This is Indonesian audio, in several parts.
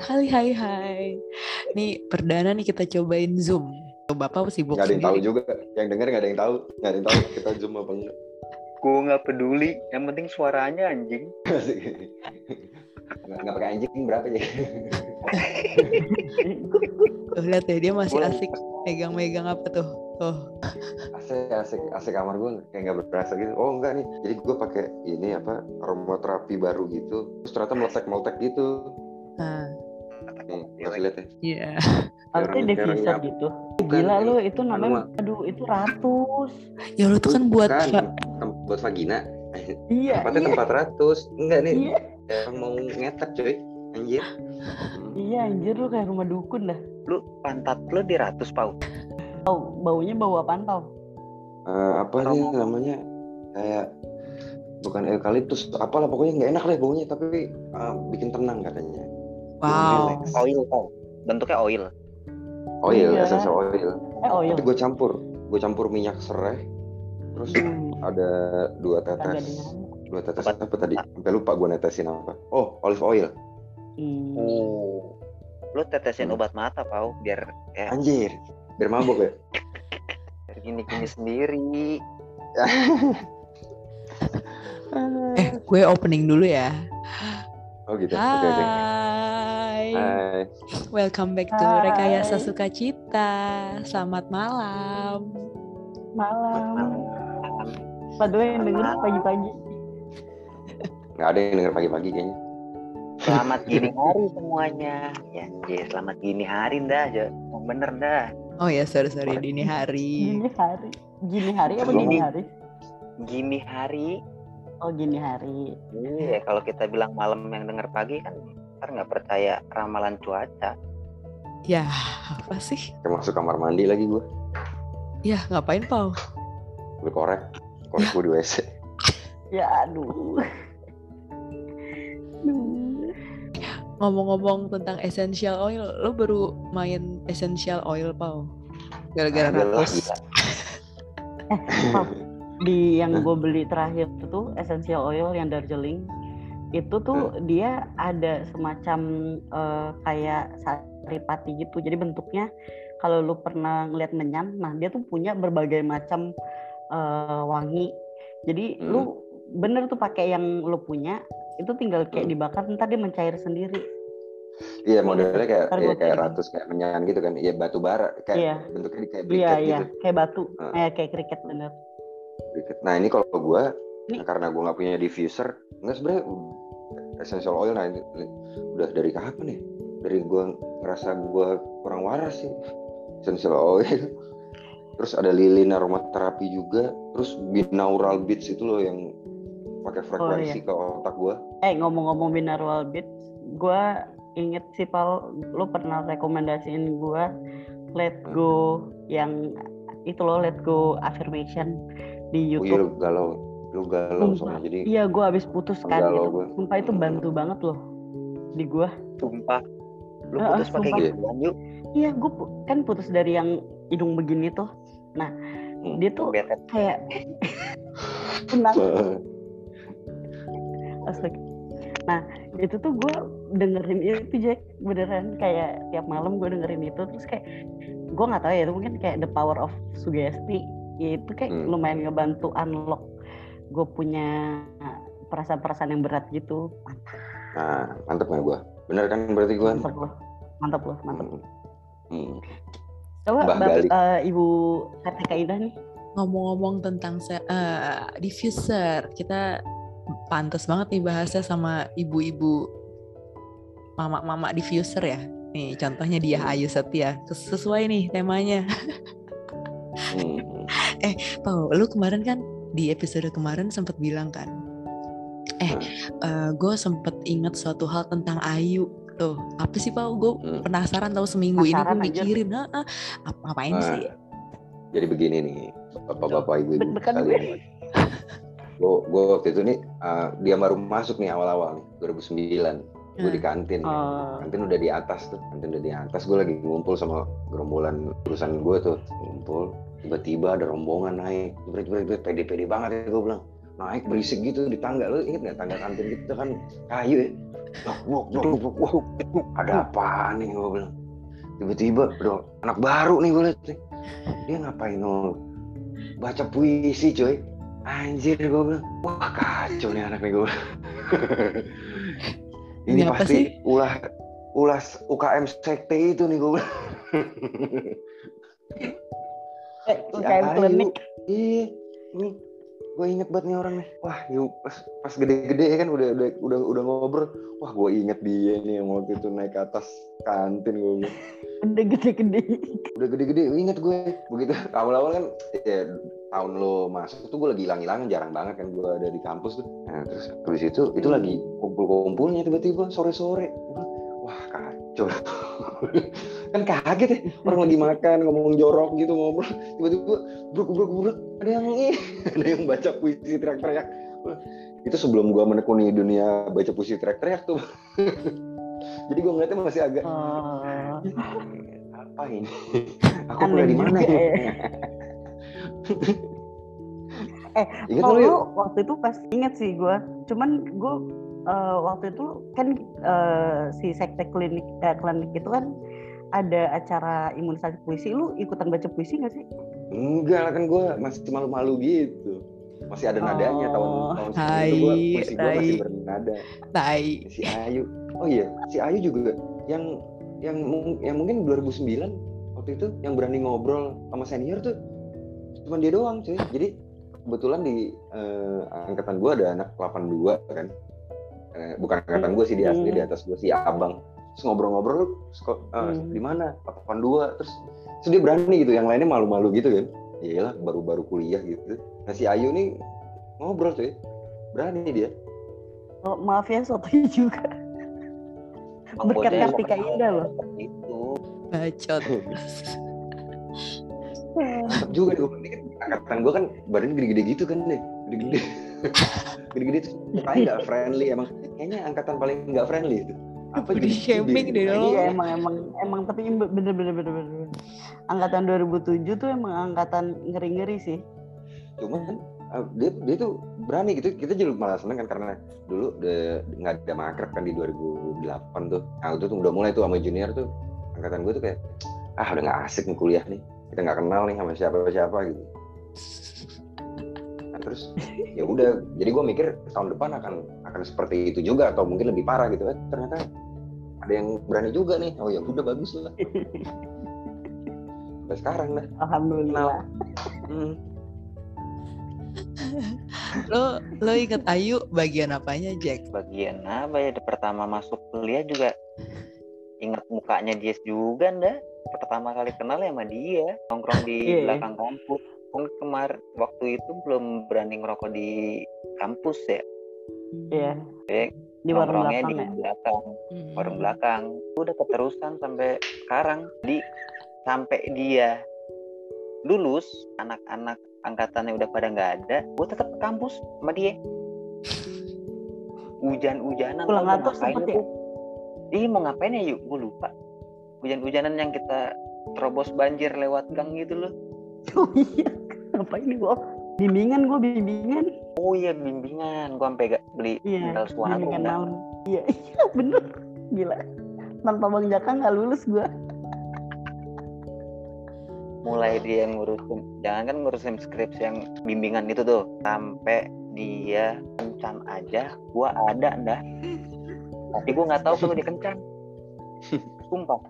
Hai hai hai. Nih perdana nih kita cobain Zoom. Bapak sibuk Gak ada yang tahu juga. Yang denger gak ada yang tahu. Gak ada yang tahu kita zoom apa enggak. Gue nggak peduli. Yang penting suaranya anjing. Nggak nggak pakai anjing berapa ya? Tuh lihat ya dia masih asik megang-megang apa tuh. Tuh. asik asik asik kamar gue kayak nggak berasa gitu. Oh enggak nih. Jadi gue pakai ini apa aromaterapi baru gitu. Terus ternyata meletek meletek gitu. Nah, lihat ya. iya. Harusnya Orang- devisa gitu. Bukan, Gila ini lu itu namanya aduh itu ratus. Ya lu tuh kan buat Bukan, buat vagina. Iya. Tempatnya iya. tempat ratus. Enggak nih. Iya. Yang mau ngetek coy. Anjir. Iya anjir lu kayak rumah dukun dah. Lu pantat lu di ratus pau. Tau baunya bau apaan tau? Eh, apa nih namanya kayak bukan eukaliptus apalah pokoknya nggak enak deh baunya tapi eh, bikin tenang katanya wow. Oil tau. Bentuknya oil. oil Iya. essential oil Eh oil. tapi gue campur gue campur minyak serai terus Hmm, ada dua tetes dua tetes Apa? apa tadi sampai lupa gue netesin apa oh olive oil Hmm. Oh. Lu tetesin Hmm. obat mata pau biar ya anjir biar mabuk ya biar gini-gini sendiri. Eh, gue opening dulu ya. oh gitu oke oke Hai. Hai. Welcome back to Hai. Rekayasa Sukacita. Selamat malam. Malam. Padahal yang denger pagi-pagi. nggak ada yang denger pagi-pagi kayaknya Selamat gini hari semuanya. Ya, anjir, selamat gini hari dah. Jo. Yang bener dah. Oh ya, sorry sorry dini hari. Gini hari. Gini hari apa Gini. gini hari? Gini hari. Oh gini hari. Iya, kalau kita bilang malam yang denger pagi kan ntar nggak percaya ramalan cuaca. Ya, apa sih? kayak masuk kamar mandi lagi gue Ya, ngapain Pau? gue korek korek gue di wc Ya aduh. Ngomong-ngomong tentang essential oil, lo baru main essential oil Pau? Gara-gara ratus. gila. Pap, di yang gue beli terakhir itu tuh essential oil yang Darjeeling itu tuh dia ada semacam eh, kayak saripati gitu jadi bentuknya kalau lu pernah ngeliat menyan nah dia tuh punya berbagai macam eh, wangi jadi Hmm. lu bener tuh pakai yang lu punya itu tinggal kayak Hmm. dibakar ntar dia mencair sendiri Iya modelnya kayak Ntar iya, gua kayak ratus kayak menyan gitu kan. Iya batu bara kayak Iya. bentuknya kayak iya briket iya gitu. kayak batu Ah. eh, kayak kriket bener. Nah ini kalau gua Ini- karena gua nggak punya diffuser, nggak sebenarnya essential oil nah ini, udah dari kapan ya? Dari gua ngerasa gua kurang waras sih essential oil. Terus ada lilin aromaterapi juga. Terus binaural beats itu loh yang pakai frekuensi ke otak gua. Eh ngomong-ngomong binaural beats, gue inget sih Pal, lo pernah rekomendasiin gue Let Go yang itu loh Let Go affirmation di Oh iya YouTube. galau, lu galau Sumpah. soalnya jadi Iya gue abis putus kan Galau itu. gua. Sumpah itu bantu banget loh di gue. Sumpah. Lu putus pakai sumpah. gituan yuk. Iya gue kan putus dari yang hidung begini tuh. Nah Hmm. dia tuh Bete. kayak tenang. Astaga. Nah itu tuh gue dengerin itu Jack beneran kayak tiap malam gue dengerin itu terus kayak gue nggak tahu ya itu mungkin kayak the power of sugesti ya itu kayak Hmm. lumayan ngebantu unlock gue punya perasaan-perasaan yang berat gitu Nah, mantep nggak gua? Bener kan berarti gua? mantap loh mantap loh mantap Hmm. Hmm. coba Mbah Bapak, Gali. eh, ibu Kartika Indah nih Ngomong-ngomong tentang eh, diffuser, kita pantas banget nih bahasnya sama ibu-ibu mama-mama diffuser ya. Nih contohnya dia Ayu Setia. Sesuai nih temanya. Hmm. Pau, lu kemarin kan di episode kemarin sempat bilang kan, eh, gue sempet inget suatu hal tentang Ayu. Tuh, apa sih Pau? Gue Hmm. penasaran tahu seminggu ini gue Penasaran mikirin, "Ah, ah, apa ngapain Nah, sih? Jadi begini nih, bapak-bapak ibu-ibu sekalian. Gue gue waktu itu nih uh, dia baru masuk nih awal-awal nih 2009. Gue di kantin. ya. Oh, Kantin udah di atas tuh, kantin udah di atas. Gue lagi ngumpul sama gerombolan urusan gue tuh ngumpul. Tiba-tiba ada rombongan naik, jebret jebret jebret, pede-pede banget ya gue bilang. naik berisik gitu di tangga. Lu inget nggak tangga kantin kita kan kayu ya? Wah, wah, wah, wah, wah, wah, ada apaan nih gue bilang. Tiba-tiba bro anak baru nih gue liat nih. dia ngapain nol baca puisi coy anjir gue bilang. Wah kacau nih anak nih gue ini Ini apa pasti sih? ulah ulas UKM sekte itu nih gue bilang Eh, UKM klinik. Ini gue inget banget nih orang nih. Wah, yuk pas pas gede-gede ya kan udah udah udah udah ngobrol. Wah, gue inget dia nih yang waktu itu naik ke atas kantin gue. Udah gede-gede. Udah gede-gede, inget gue. Begitu awal-awal kan ya tahun lo masuk tuh gue lagi hilang-hilangan jarang banget kan gue ada di kampus tuh. Nah, terus habis itu itu lagi kumpul-kumpulnya tiba-tiba sore-sore. Wah, kacau. kan kaget ya orang lagi makan ngomong jorok gitu ngobrol. Tiba-tiba bruk bruk bruk ada yang ih ada yang baca puisi teriak-teriak. Itu sebelum gua menekuni dunia baca puisi teriak-teriak tuh. Jadi gua ngeliatnya masih agak Oh, apa ini? Aku aneh kuliah di mana ya ya. Eh, ingat kalau lu yuk waktu itu pas inget sih gue, cuman gue eh, waktu itu kan eh, si sekte klinik eh, klinik itu kan ada acara imunisasi puisi, lu ikutan baca puisi gak sih? enggak lah kan gua masih malu-malu gitu. Masih ada nadanya tahun Oh, tahun sebelum itu gua hai, puisi gua masih bernada. Tai. si Ayu. Oh iya si Ayu juga yang yang yang mungkin 2009 waktu itu yang berani ngobrol sama senior tuh cuma dia doang cuy. Jadi kebetulan di eh, angkatan gua ada anak 82 kan Eh, bukan angkatan gua sih di asli Hmm. di atas gua si abang terus ngobrol-ngobrol lu eh, Hmm. di mana 82 terus terus dia berani gitu yang lainnya malu-malu gitu kan iyalah baru-baru kuliah gitu nah si Ayu nih ngobrol cuy berani dia Oh, maaf ya sotoy juga. Berkat Kartika Indah loh. Itu. Bacot. juga kan angkatan gue kan badannya gede-gede gitu kan deh gede-gede gede-gede tuh kayak nggak friendly emang kayaknya angkatan paling nggak friendly itu apa gede-gede shaming gitu. deh, Nah, dong. Iya emang emang emang tapi bener bener bener bener. bener. Angkatan 2007 tuh emang angkatan ngeri-ngeri sih. cuman kan eh, dia dia tuh berani gitu kita juga malah seneng kan karena dulu de- nggak ada makrab kan di 2008 tuh nah itu tuh udah mulai tuh sama junior tuh angkatan gue tuh kayak ah udah nggak asik nih kuliah nih kita nggak kenal nih sama siapa siapa gitu nah, terus ya udah. Jadi gue mikir tahun depan akan akan seperti itu juga atau mungkin lebih parah gitu. Kan ternyata ada yang berani juga nih. Oh ya udah bagus lah. Sampai sekarang dah. Alhamdulillah. Hmm. Lo lo inget Ayu bagian apanya Jack? bagian apa ya? Pertama masuk kuliah juga ingat mukanya dia juga ndak pertama kali kenal ya sama dia nongkrong di Iya. belakang kampus pun kemarin waktu itu belum berani ngerokok di kampus ya. Iya. Eh, Di warung belakang di ya. belakang warung belakang. Udah keterusan sampai sekarang. Di sampai dia lulus anak-anak angkatannya udah pada nggak ada gue tetap ke kampus sama dia. Hujan-hujanan Pulang kantor ngapain sempet ya? tuh. Ih mau ngapain ya? Yuk gue lupa. Hujan-hujanan yang kita terobos banjir lewat gang gitu loh Oh iya. Apa ini gua? Bimbingan gua bimbingan. oh iya bimbingan gue sampai gak beli Iya. suara Bimbingan enggak. malam. Iya, iya bener. Gila. Tanpa Bang Jaka nggak lulus gua. mulai dia ngurusin jangan kan ngurusin skripsi yang bimbingan itu tuh sampai dia kencan aja gua ada dah tapi gua nggak tahu kalau dia kencan sumpah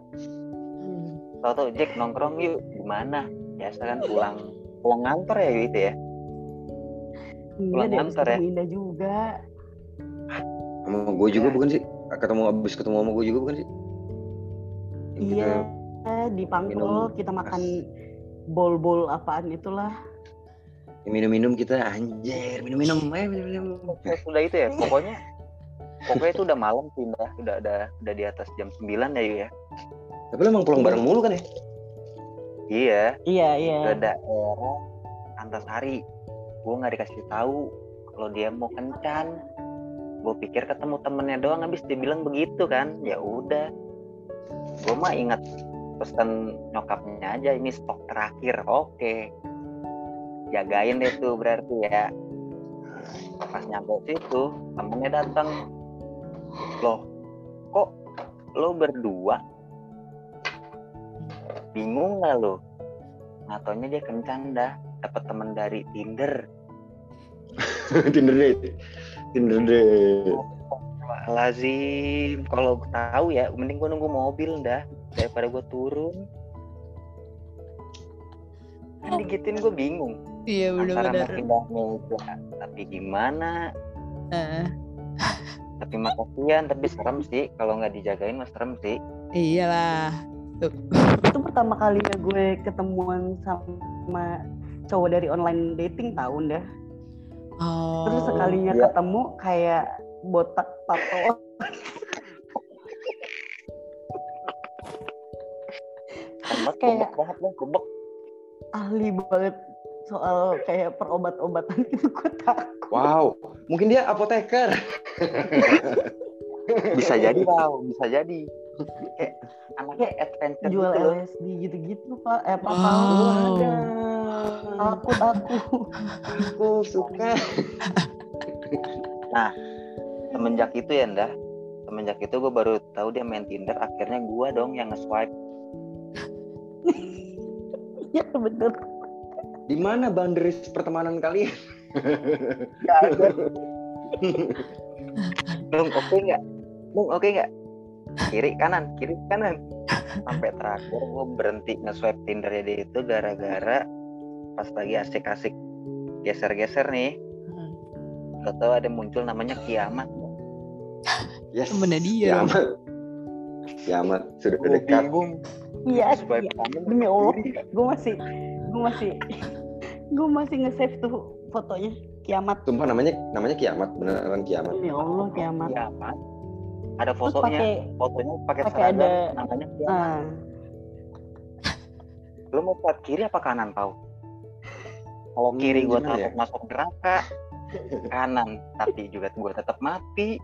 tahu tahu Jack nongkrong yuk gimana biasa kan pulang pulang ngantor ya itu ya? Iya Pulang deh, kantor ya? Indah juga. sama gue juga bukan sih. Ketemu abis ketemu sama gue juga bukan sih? Yang kita- Iya, di Pangkul kita makan bol-bol apaan itulah. minum-minum kita anjir minum-minum eh minum-minum. Udah itu ya? Pokoknya pokoknya itu udah malam sih udah udah udah, udah di atas jam 9 ya ya. Tapi lo emang pulang bareng mulu kan ya iya. Iya, iya. ke daerah Antasari. Gue nggak dikasih tahu kalau dia mau kencan. Gue pikir ketemu temennya doang habis dia bilang begitu kan. Ya udah. Gue mah ingat pesan nyokapnya aja ini stok terakhir. Oke. Jagain deh tuh berarti ya. Pas nyampe situ temennya datang. Loh kok lo berdua bingung nggak lo Natonya dia kencan dah. Dapat temen dari Tinder. Tinder date. Tinder date. lazim kalau tahu ya mending gue nunggu mobil dah. Daripada gue turun. Kan digituin gue bingung. Iya antara bener-bener. mau pindah tapi gimana? Eh, tapi mah kasihan tapi serem sih. Kalau nggak dijagain mas serem sih. Iyalah. Tuh. itu pertama kalinya gue ketemuan sama cowok dari online dating tahun dah Oh. terus sekalinya iya. ketemu kayak botak tato Kayak- banget dong gobek ahli banget soal kayak perobat-obatan gitu gue takut Wow, mungkin dia apoteker. bisa jadi wow bisa jadi kayak anaknya adventure jual gitu LSD gitu-gitu pak eh apa Wow. takut aku Aku suka. semenjak itu ya ndah semenjak itu gue baru tahu dia main Tinder akhirnya gue dong yang nge-swipe ya bener Di mana boundaries pertemanan kalian? Gak ada. Bung, oke nggak? Bung, oke nggak? Kiri kanan, kiri kanan. Sampai terakhir gue berhenti nge-swipe Tinder dia itu gara-gara pas lagi asik-asik geser-geser nih. Hmm. Lo tau ada muncul namanya kiamat. Yes. Temennya dia. Kiamat. Kiamat sudah Gue dekat. bingung. iya Swipe iya. kanan. demi Allah gue masih gue masih gue masih nge-save tuh fotonya kiamat Sumpah namanya namanya kiamat, beneran kiamat. demi Allah kiamat Kiamat. Ada fotonya. pakai Fotonya pakai seragam ada- namanya ah Lo mau swipe kiri apa kanan, Pau? Kalau Hmm, kiri gue takut ya? masuk neraka, kanan tapi juga gue tetap mati.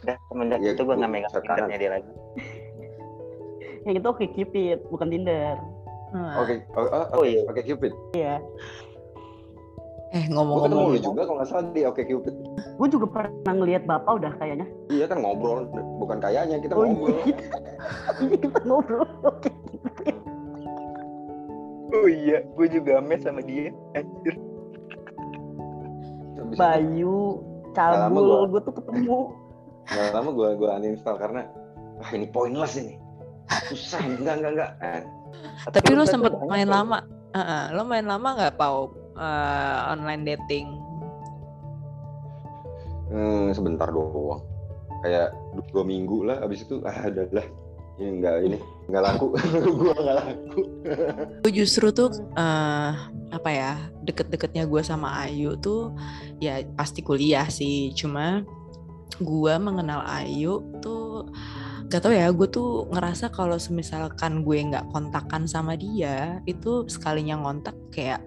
Udah semenjak Ya, itu gue nggak megang. Tindernya dia lagi. yang itu oke Cupid bukan Tinder Nah. Oke, oh, oh, Oh oke, iya. oke Cupid. iya Eh Gue ketemu ngomong-ngomong lu juga kalau nggak salah di Oke Cupid. Gue juga pernah ngelihat bapak udah kayaknya Iya kan ngobrol, bukan kayaknya kita oh ngobrol. iya iya kita ngobrol oke. Oh iya, gue juga mes sama dia. Anjir. Bayu cabul gua- gue tuh ketemu nggak lama gue gue uninstall karena wah ini pointless ini. Susah, enggak enggak enggak. Eh, Tapi lo berarti sempet main lama. Heeh, lo main lama nggak pau eh, online dating? Hmm, sebentar doang. Kayak du- dua minggu lah. Abis itu ah udah lah. Ini enggak ini enggak laku. gue enggak laku. Gue justru tuh eh, apa ya deket-deketnya gue sama Ayu tuh ya pasti kuliah sih. Cuma gue mengenal Ayu tuh gak tau ya gue tuh ngerasa kalau semisalkan gue nggak kontakan sama dia itu sekalinya ngontak kayak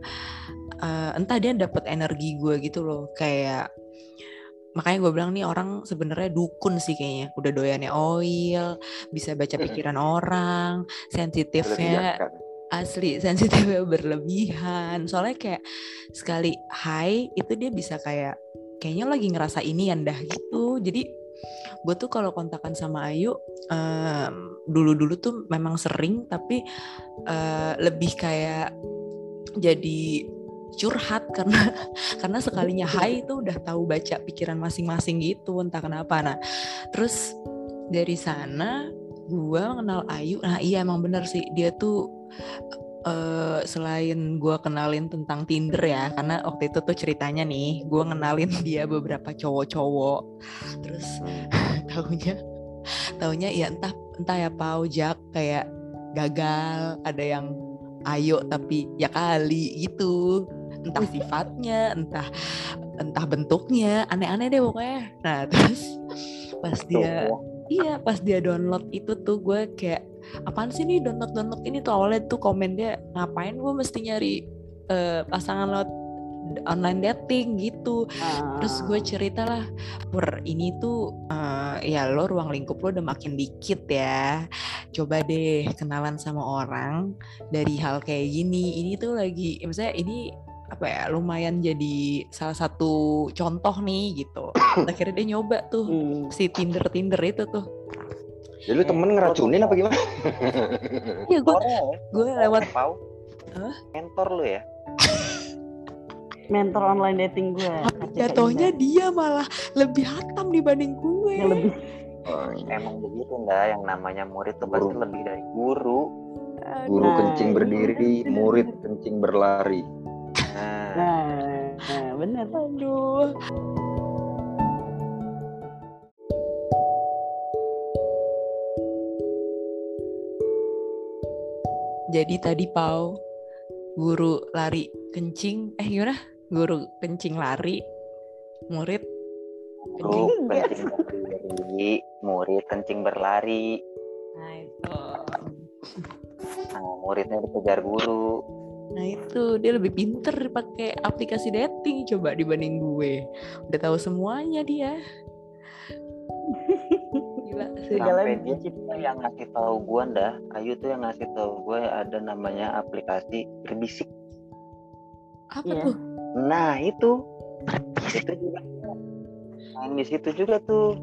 eh, entah dia dapet energi gue gitu loh kayak makanya gue bilang nih orang sebenarnya dukun sih kayaknya. Udah doyannya oil bisa baca pikiran orang sensitifnya kan. asli sensitifnya berlebihan. Soalnya kayak sekali hai itu dia bisa kayak kayaknya lagi ngerasa ini dah gitu. Jadi gue tuh kalau kontakan sama Ayu dulu dulu tuh memang sering tapi eh, lebih kayak jadi curhat karena karena sekalinya hai itu udah tahu baca pikiran masing-masing gitu entah kenapa. Nah terus dari sana gue mengenal Ayu. Nah iya emang bener sih. Dia tuh eh, selain gue kenalin tentang Tinder ya karena waktu itu tuh ceritanya nih gue ngenalin dia beberapa cowok-cowok. Terus taunya taunya ya entah entah ya Pau Jak kayak gagal ada yang ayo tapi ya kali gitu entah sifatnya entah entah bentuknya aneh-aneh deh pokoknya. Nah terus pas dia iya pas dia download itu tuh gue kayak apaan sih nih download download ini? Tuh awalnya tuh komen dia ngapain gue mesti nyari eh, pasangan lewat online dating? Gitu. Terus gue cerita lah pur ini tuh eh, ya lo ruang lingkup lo udah makin dikit ya. Coba deh kenalan sama orang dari hal kayak gini. Ini tuh lagi ya misalnya ini apa ya lumayan jadi salah satu contoh nih gitu akhirnya dia nyoba tuh Hmm. si Tinder Tinder itu tuh Jadi lu temen ngeracunin apa gimana? ya gue ya. gue lewat Pau. Hah? Mentor lu ya. mentor online dating gue jatuhnya dia malah lebih hatam dibanding gue yang lebih Oh, Emang begitu enggak yang namanya murid tuh pasti Guru. lebih dari guru. Guru Nah, kencing iya. berdiri, murid kencing berlari. Nah, nah, nah bener aduh jadi tadi Pau guru lari kencing eh gimana guru kencing lari murid guru Enggak. kencing berdiri, murid kencing berlari. nah itu Nah, muridnya dikejar guru. Nah itu dia lebih pinter pakai aplikasi dating coba dibanding gue udah tahu semuanya dia gila Sampai dia dicipta. yang ngasih tahu gua dah, Ayu tuh yang ngasih tahu gue ada namanya aplikasi berbisik. apa Iya. tuh Nah, itu itu juga main di situ juga tuh.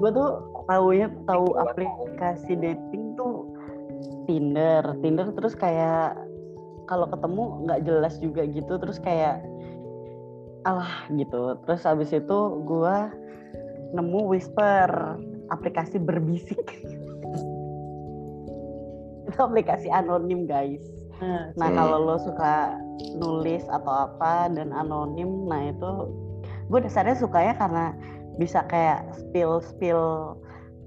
gue tuh taunya tahu aplikasi dating Tinder. Tinder terus kayak kalau ketemu nggak jelas juga gitu terus kayak alah gitu. Terus habis itu gue nemu Whisper aplikasi berbisik. Itu aplikasi anonim guys. Nah, Nah Hmm. kalau lo suka nulis atau apa dan anonim, nah itu gue dasarnya sukanya karena bisa kayak spill spill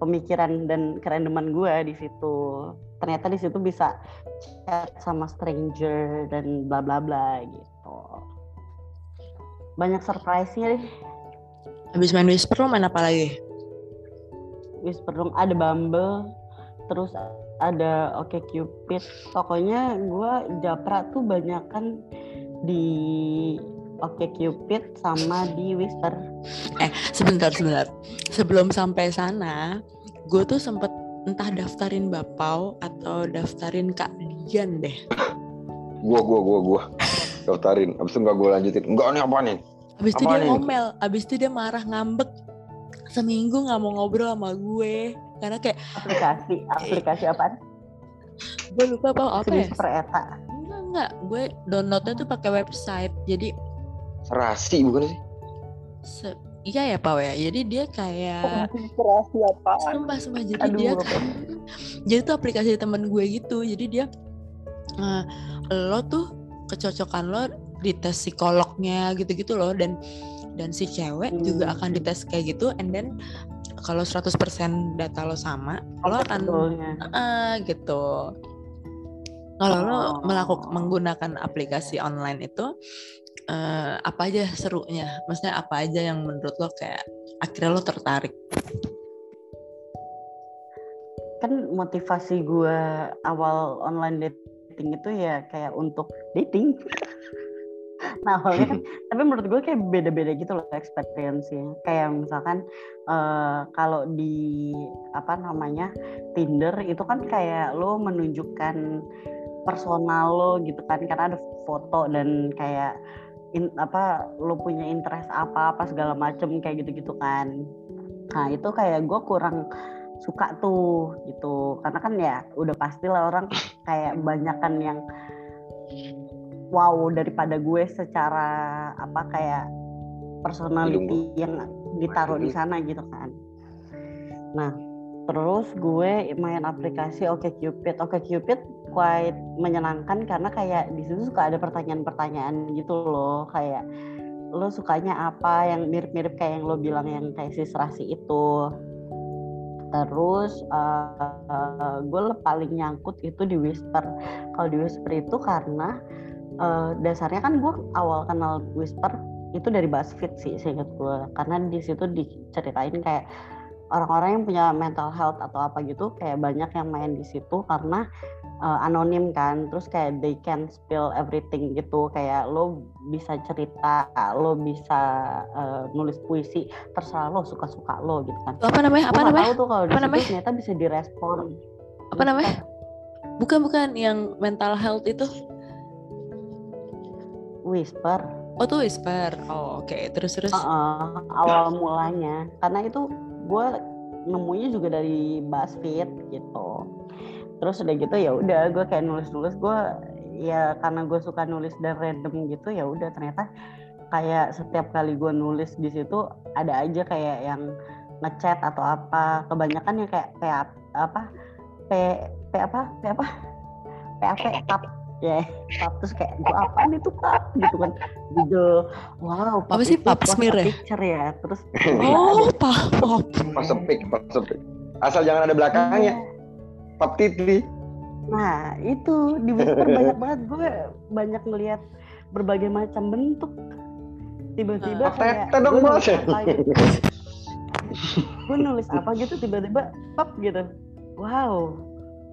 pemikiran dan kerandoman gue di situ. Ternyata di situ bisa chat sama stranger dan bla bla bla gitu. Banyak surprise-nya deh. habis main whisper lo main apa lagi Whisper dong ada Bumble, terus ada Oke Cupid. Pokoknya gue japra tuh banyak kan di Oke Cupid sama di Whisper. Eh, sebentar, sebentar. Sebelum sampai sana, gue tuh sempet entah daftarin Bapau atau daftarin Kak Dian deh. Gua, gua, gua, gua. Daftarin. Abis itu nggak gua lanjutin. Enggak nih apa nih? Abis itu dia ngomel, abis itu dia marah ngambek. Seminggu nggak mau ngobrol sama gue. Karena kayak, Aplikasi, aplikasi apaan? gue lupa apa apa ya? Whisper Eta. Enggak, enggak. Gue downloadnya tuh pakai website. Jadi, Serasi bukan sih? se- iya ya Pau ya. Jadi dia kayak... Inspirasi apaan? Sumpah, sumpah. Jadi Aduh, dia apa? jadi tuh aplikasi temen gue gitu jadi dia eh, lo tuh kecocokan lo dites psikolognya gitu-gitu loh dan dan si cewek juga Hmm. akan dites kayak gitu and then kalau 100% data lo sama lo akan eh, gitu kalau lo Oh. melakukan menggunakan aplikasi online itu eh, apa aja serunya maksudnya apa aja yang menurut lo kayak akhirnya lo tertarik Kan motivasi gue awal online dating itu ya kayak untuk dating. nah awalnya kan, tapi menurut gue kayak beda-beda gitu loh experience-nya. Kayak misalkan eh, kalau di apa namanya Tinder itu kan kayak lo menunjukkan personal lo gitu kan karena ada foto dan kayak in, apa lo punya interest apa apa segala macem kayak gitu-gitu kan. Nah itu kayak gue kurang suka tuh gitu karena kan ya udah pastilah orang kayak banyakan yang wow daripada gue secara apa kayak personality yang ditaruh di sana gitu kan. Nah, terus gue main aplikasi Oke Cupid. Quite menyenangkan karena kayak di situ suka ada pertanyaan-pertanyaan gitu loh, kayak lo sukanya apa yang mirip-mirip kayak yang lo bilang yang kayak si serasi itu. Terus eh, eh, gue paling nyangkut itu di Whisper. Kalau di Whisper itu karena eh, dasarnya kan gue awal kenal Whisper itu dari BuzzFeed sih seingat gue karena di situ diceritain kayak orang-orang yang punya mental health atau apa gitu kayak banyak yang main di situ karena uh, anonim kan terus kayak they can spill everything gitu kayak lo bisa cerita lo bisa uh, nulis puisi terserah lo suka-suka lo gitu kan apa namanya apa Gua namanya tahu tuh kalau Apa namanya? ternyata bisa direspon Apa namanya? bukan bukan yang mental health itu whisper Oh tuh whisper. Oh oke. Terus terus. Uh-uh, awal mulanya karena itu gue nemunya juga dari BuzzFeed gitu terus udah gitu ya udah gue kayak nulis nulis gue ya karena gue suka nulis dan random gitu ya udah ternyata kayak setiap kali gue nulis di situ ada aja kayak yang ngechat atau apa. Kebanyakan ya kayak kayak apa? P p apa? P apa? P apa tap ya pap terus kayak gue apa nih tuh pap gitu kan. Google wow pap Apa sih pap smear ya? picture ya. Terus Oh pop pop. Pas sepik, pas sepik. Asal jangan ada belakangnya. Pap titi. Nah itu di Whisper banyak banget gue banyak ngelihat berbagai macam bentuk. Tiba-tiba Pap kayak tete dong gue bos. nulis apa gitu. gue nulis apa gitu tiba-tiba pop gitu. Wow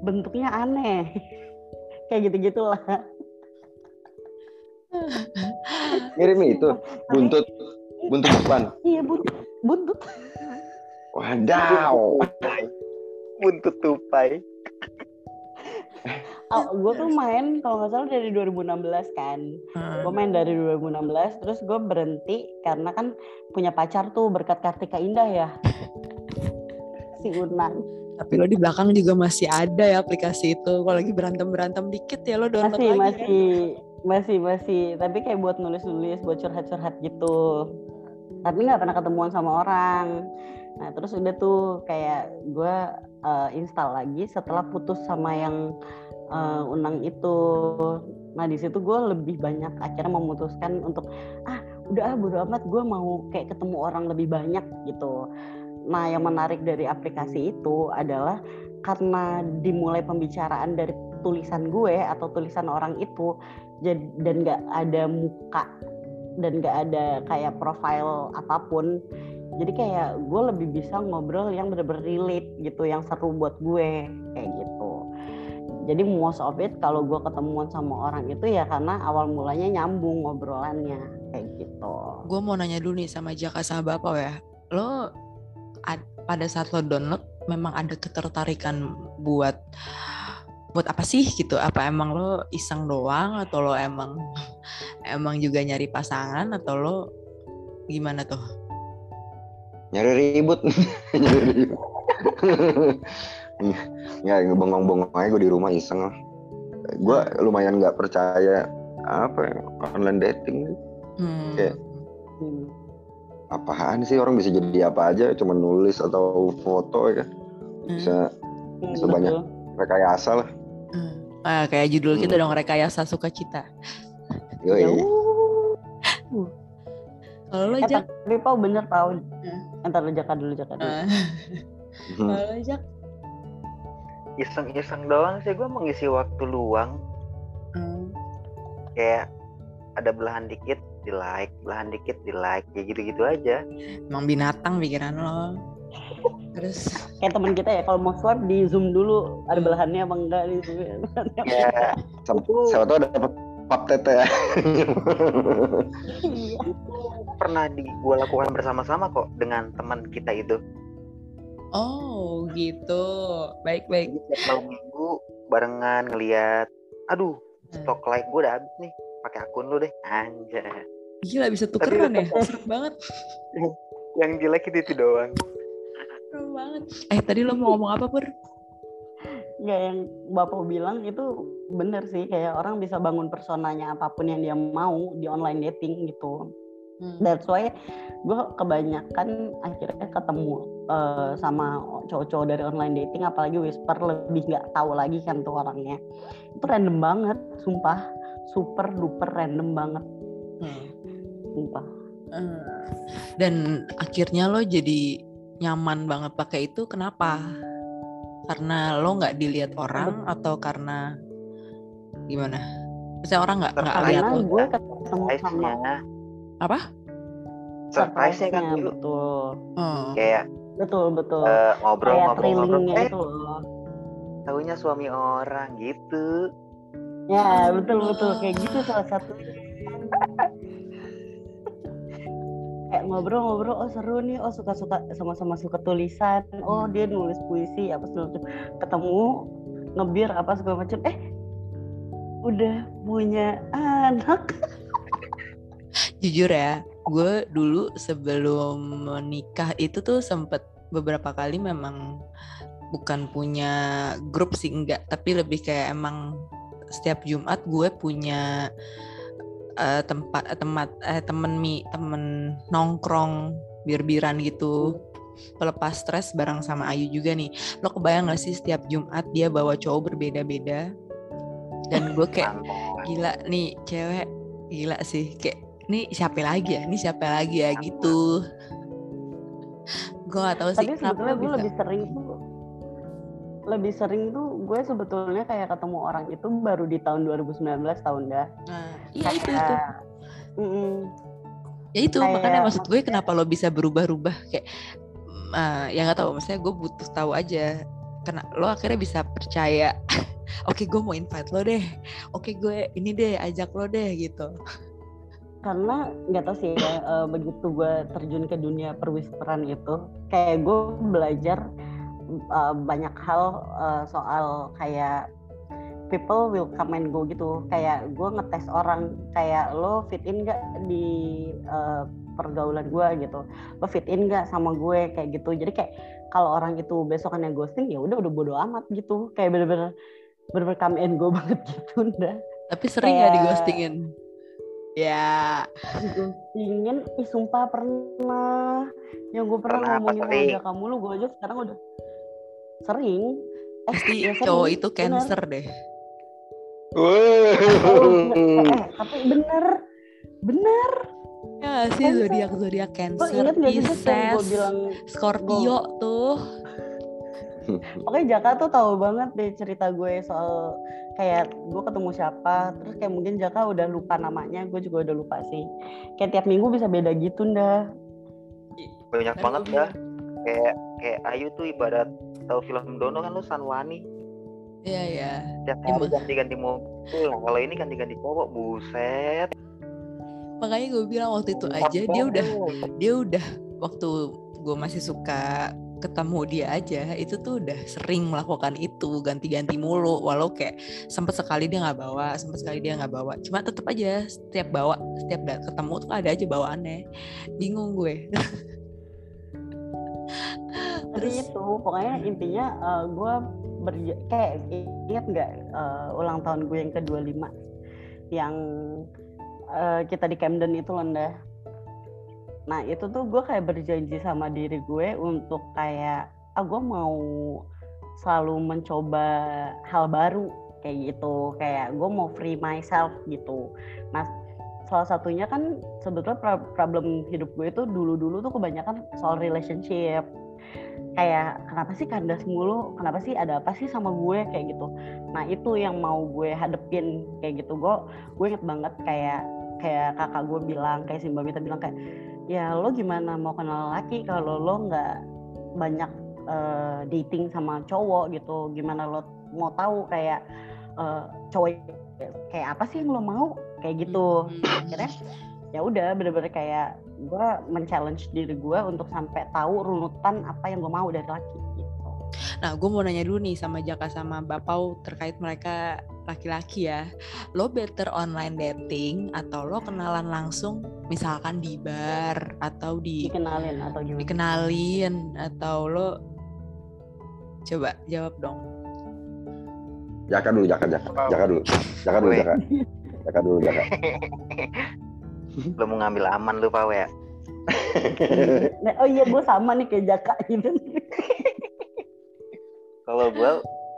bentuknya aneh. kayak gitu-gitulah. Ngirim itu buntut buntut depan. Iya buntut. Buntut. Wadaw. Buntut tupai. Oh, gue tuh main kalau nggak salah dari 2016 kan. Hmm. Gue main dari 2016 terus gue berhenti karena kan punya pacar tuh berkat Kartika Indah ya. Si Unang. Tapi lo di belakang juga masih ada ya aplikasi itu. Kalau lagi berantem berantem dikit ya lo download masih lagi. masih masih masih tapi kayak buat nulis nulis buat curhat curhat gitu tapi nggak pernah ketemuan sama orang nah terus udah tuh kayak gue uh, install lagi setelah putus sama yang uh, unang itu. Nah di situ gue lebih banyak akhirnya memutuskan untuk ah udah ah bodo amat gue mau kayak ketemu orang lebih banyak gitu. Nah yang menarik dari aplikasi itu adalah karena dimulai pembicaraan dari tulisan gue atau tulisan orang itu dan nggak ada muka dan nggak ada kayak profile apa pun jadi kayak gue lebih bisa ngobrol yang bener-bener relate gitu yang seru buat gue kayak gitu jadi most of it kalau gue ketemuan sama orang itu ya karena awal mulanya nyambung ngobrolannya kayak gitu Gue mau nanya dulu nih sama Jaka sama Bapak ya. Lo ad- pada saat lo download memang ada ketertarikan buat buat apa sih gitu? Apa emang lo iseng doang atau lo emang emang juga nyari pasangan atau lo gimana tuh? Nyari ribut. Nyari ribut. ya bengong-bengong aja gue di rumah iseng lah. Gue lumayan nggak percaya apa ya, online dating Hmm. Kayak- apaan sih orang bisa jadi apa aja cuma nulis atau foto ya kan Hmm. bisa Hmm, Sebanyak- betul. rekayasa lah Hmm. Ah, kayak judul kita Hmm. dong rekayasa sukacita. Yoi. Ya, uh. Kalau lo Eh, Jak, tapi Pau bener Pau. Hmm. Entar lu jaka dulu jaka dulu. Hmm. Iseng-iseng doang sih gue mengisi waktu luang. hmm. Kayak ada belahan dikit di like, belahan dikit di like, kayak gitu-gitu aja. emang binatang pikiran lo. Terus Kayak teman kita ya kalau mau swipe di zoom dulu ada belahannya apa enggak di zoom. Ya, siapa tahu dapat pap tete ya. Pernah di gue lakukan bersama-sama kok dengan teman kita itu. Oh gitu. Baik baik. Jadi malam minggu barengan ngeliat, aduh stok like gue udah habis nih, pakai akun lu deh, anjay. Gila bisa tukeran ya. Seru banget. Yang jelek itu, itu doang. Seru banget. Eh tadi lo mau ngomong apa Pur? Ya yang Bapak bilang itu bener sih kayak orang bisa bangun personanya apa pun yang dia mau di online dating gitu. That's why gue kebanyakan akhirnya ketemu eh, sama cowok-cowok dari online dating apalagi whisper lebih nggak tahu lagi kan tuh orangnya. Itu random banget, sumpah. Super duper random banget, Hmm. sumpah. Eh, Dan akhirnya lo jadi nyaman banget pakai itu kenapa? Karena lo nggak dilihat orang atau karena gimana? Misalnya orang nggak nggak lihat lo. gue ketemu sama Apa? surprise-nya kan dulu. betul. Oh. Kayak Betul, betul. eh, kayak ngobrol-ngobrol-ngobrol, trailingnya eh itu loh. tahunya suami orang gitu. Ya, betul betul kayak gitu salah satu. Kayak ngobrol-ngobrol, oh seru nih, oh suka-suka sama-sama suka tulisan, oh dia nulis puisi apa segala macam. Ketemu ngebir apa segala macam, eh udah punya anak. jujur ya gue dulu sebelum menikah itu tuh sempet beberapa kali memang bukan punya grup sih enggak tapi lebih kayak emang setiap Jumat gue punya uh, tempat tempat eh, temen mi temen nongkrong bir-biran gitu. Pelepas stres bareng sama Ayu juga nih. Lo kebayang gak sih setiap Jumat dia bawa cowok berbeda-beda? Dan gue kayak gila nih cewek gila sih. Kayak ini siapa lagi ya? Ini siapa lagi ya? Gitu. Gue gak tahu sih tapi sebetulnya gue lebih sering tuh lebih sering tuh gue sebetulnya kayak ketemu orang itu baru di tahun 2019 tahun dah nah, iya itu itu mm -mm. ya itu kayak, makanya maksud gue kenapa lo bisa berubah-ubah kayak uh, ya nggak tahu maksudnya gue butuh tahu aja karena lo akhirnya bisa percaya oke okay, gue mau invite lo deh oke okay, gue ini deh ajak lo deh gitu karena nggak tahu sih ya uh, begitu gue terjun ke dunia perwisperan itu kayak gue belajar uh, banyak hal uh, soal kayak people will come and go gitu. Kayak gue ngetes orang kayak lo fit in gak di uh, pergaulan gue gitu. Lo fit in gak sama gue? Kayak gitu. Jadi kayak kalau orang itu besokannya ghosting ya udah udah bodo amat gitu. Kayak bener-bener bener-bener come and go banget gitu udah tapi sering kayak... gak di ghostingin Ya. Ingin, ih sumpah pernah. Yang gue pernah, pernah ngomongin sama kamu. Lu, gue aja sekarang udah sering. Eh, Pasti ya cowok itu cancer bener. deh. Oh, eh, tapi bener, bener. Ya sih zodiak zodiak cancer, Pisces, Scorpio tuh. Oke Jaka tuh tahu banget deh cerita gue soal kayak gue ketemu siapa terus kayak mungkin Jaka udah lupa namanya gue juga udah lupa sih. Kayak tiap minggu bisa beda gitu ndah banyak Dan banget ya. Kayak kayak Ayu tuh ibarat tahu film Dono kan lu Sanwani iya iya. Tiap hari ganti-ganti mobil. Nah, kalau ini ganti-ganti cowok buset. Makanya gue bilang waktu itu aja dia udah dia udah waktu gue masih suka ketemu dia aja itu tuh udah sering melakukan itu ganti-ganti mulu. Walau kayak sempet sekali dia nggak bawa sempet sekali dia nggak bawa. Cuma tetap aja setiap bawa setiap ketemu tuh ada aja bawaannya. Bingung gue. Terus itu pokoknya intinya uh, gue kayak ingat nggak uh, ulang tahun gue yang ke 25 yang uh, kita di Camden itu loh Nah itu tuh gue kayak berjanji sama diri gue untuk kayak ah gue mau selalu mencoba hal baru kayak gitu. Kayak gue mau free myself gitu. Nah salah satunya kan sebetulnya problem hidup gue itu dulu-dulu tuh kebanyakan soal relationship kayak kenapa sih kandas mulu? Kenapa sih ada apa sih sama gue? Kayak gitu. Nah itu yang mau gue hadepin kayak gitu. Gue gue inget banget kayak kayak kakak gue bilang kayak si mbak Mita bilang kayak ya lo gimana mau kenal laki kalau lo nggak banyak uh, dating sama cowok gitu? Gimana lo mau tahu kayak uh, cowok kayak apa sih yang lo mau? Kayak gitu. Hmm. akhirnya ya udah bener-bener kayak gue men-challenge diri gue untuk sampai tahu runutan apa yang gue mau dari laki gitu. Nah, gue mau nanya dulu nih sama Jaka sama Bapau terkait mereka laki-laki ya, lo better online dating atau lo kenalan langsung misalkan di bar atau di dikenalin atau gimana? Dikenalin atau lo coba jawab dong. Jaka dulu, Jaka, Jaka, Jaka dulu, Jaka dulu, Jaka, Jaka dulu, Jaka. lo mau ngambil aman lu Pak ya? oh iya gue sama nih kayak Jaka gitu. Kalau gue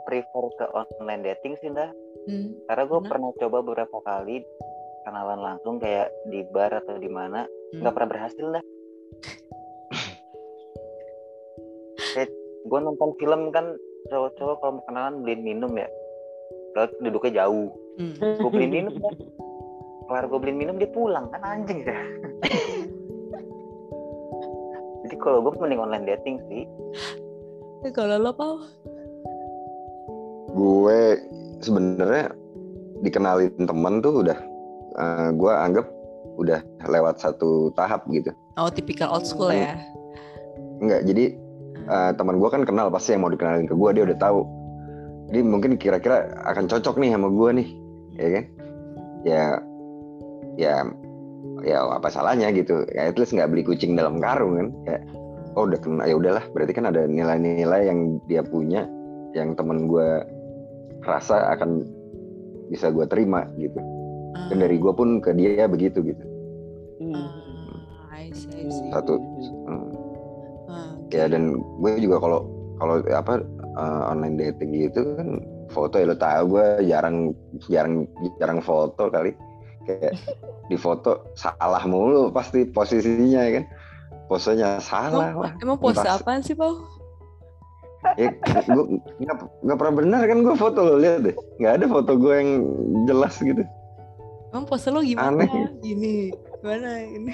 prefer ke online dating sih dah Hmm. Karena gue pernah coba beberapa kali kenalan langsung kayak di bar atau di mana nggak hmm. pernah berhasil dah. kayak gue nonton film kan cowok-cowok kalau mau kenalan beliin minum ya, lalu duduknya jauh. Hmm. Gue beliin minum kan. Kelar gue beliin minum dia pulang kan anjing ya. Jadi kalau gue mending online dating sih. Kalau lo Pau? Gue sebenarnya dikenalin temen tuh udah uh, eh, gue anggap udah lewat satu tahap gitu. Oh, tipikal old school ya? Enggak, jadi uh, teman gue kan kenal pasti yang mau dikenalin ke gue dia udah tahu. Jadi mungkin kira-kira akan cocok nih sama gue nih, ya kan? Ya, ya ya apa salahnya gitu ya at least nggak beli kucing dalam karung kan kayak oh udah kena ya udahlah berarti kan ada nilai-nilai yang dia punya yang temen gue rasa akan bisa gue terima gitu dan dari gue pun ke dia begitu gitu Hmm. Ah, I see, I see. satu Hmm. hmm. Ah, ya dan gue juga kalau kalau apa uh, online dating gitu kan foto ya lo tahu gue jarang jarang jarang foto kali kayak di foto salah mulu pasti posisinya ya kan posenya salah Emang, lah emang pose Entah- apaan sih, Pau? ya, gue nggak nggak pernah benar kan gue foto lo lihat deh nggak ada foto gue yang jelas gitu Emang pose lo gimana? Aneh. Gini, gimana ini?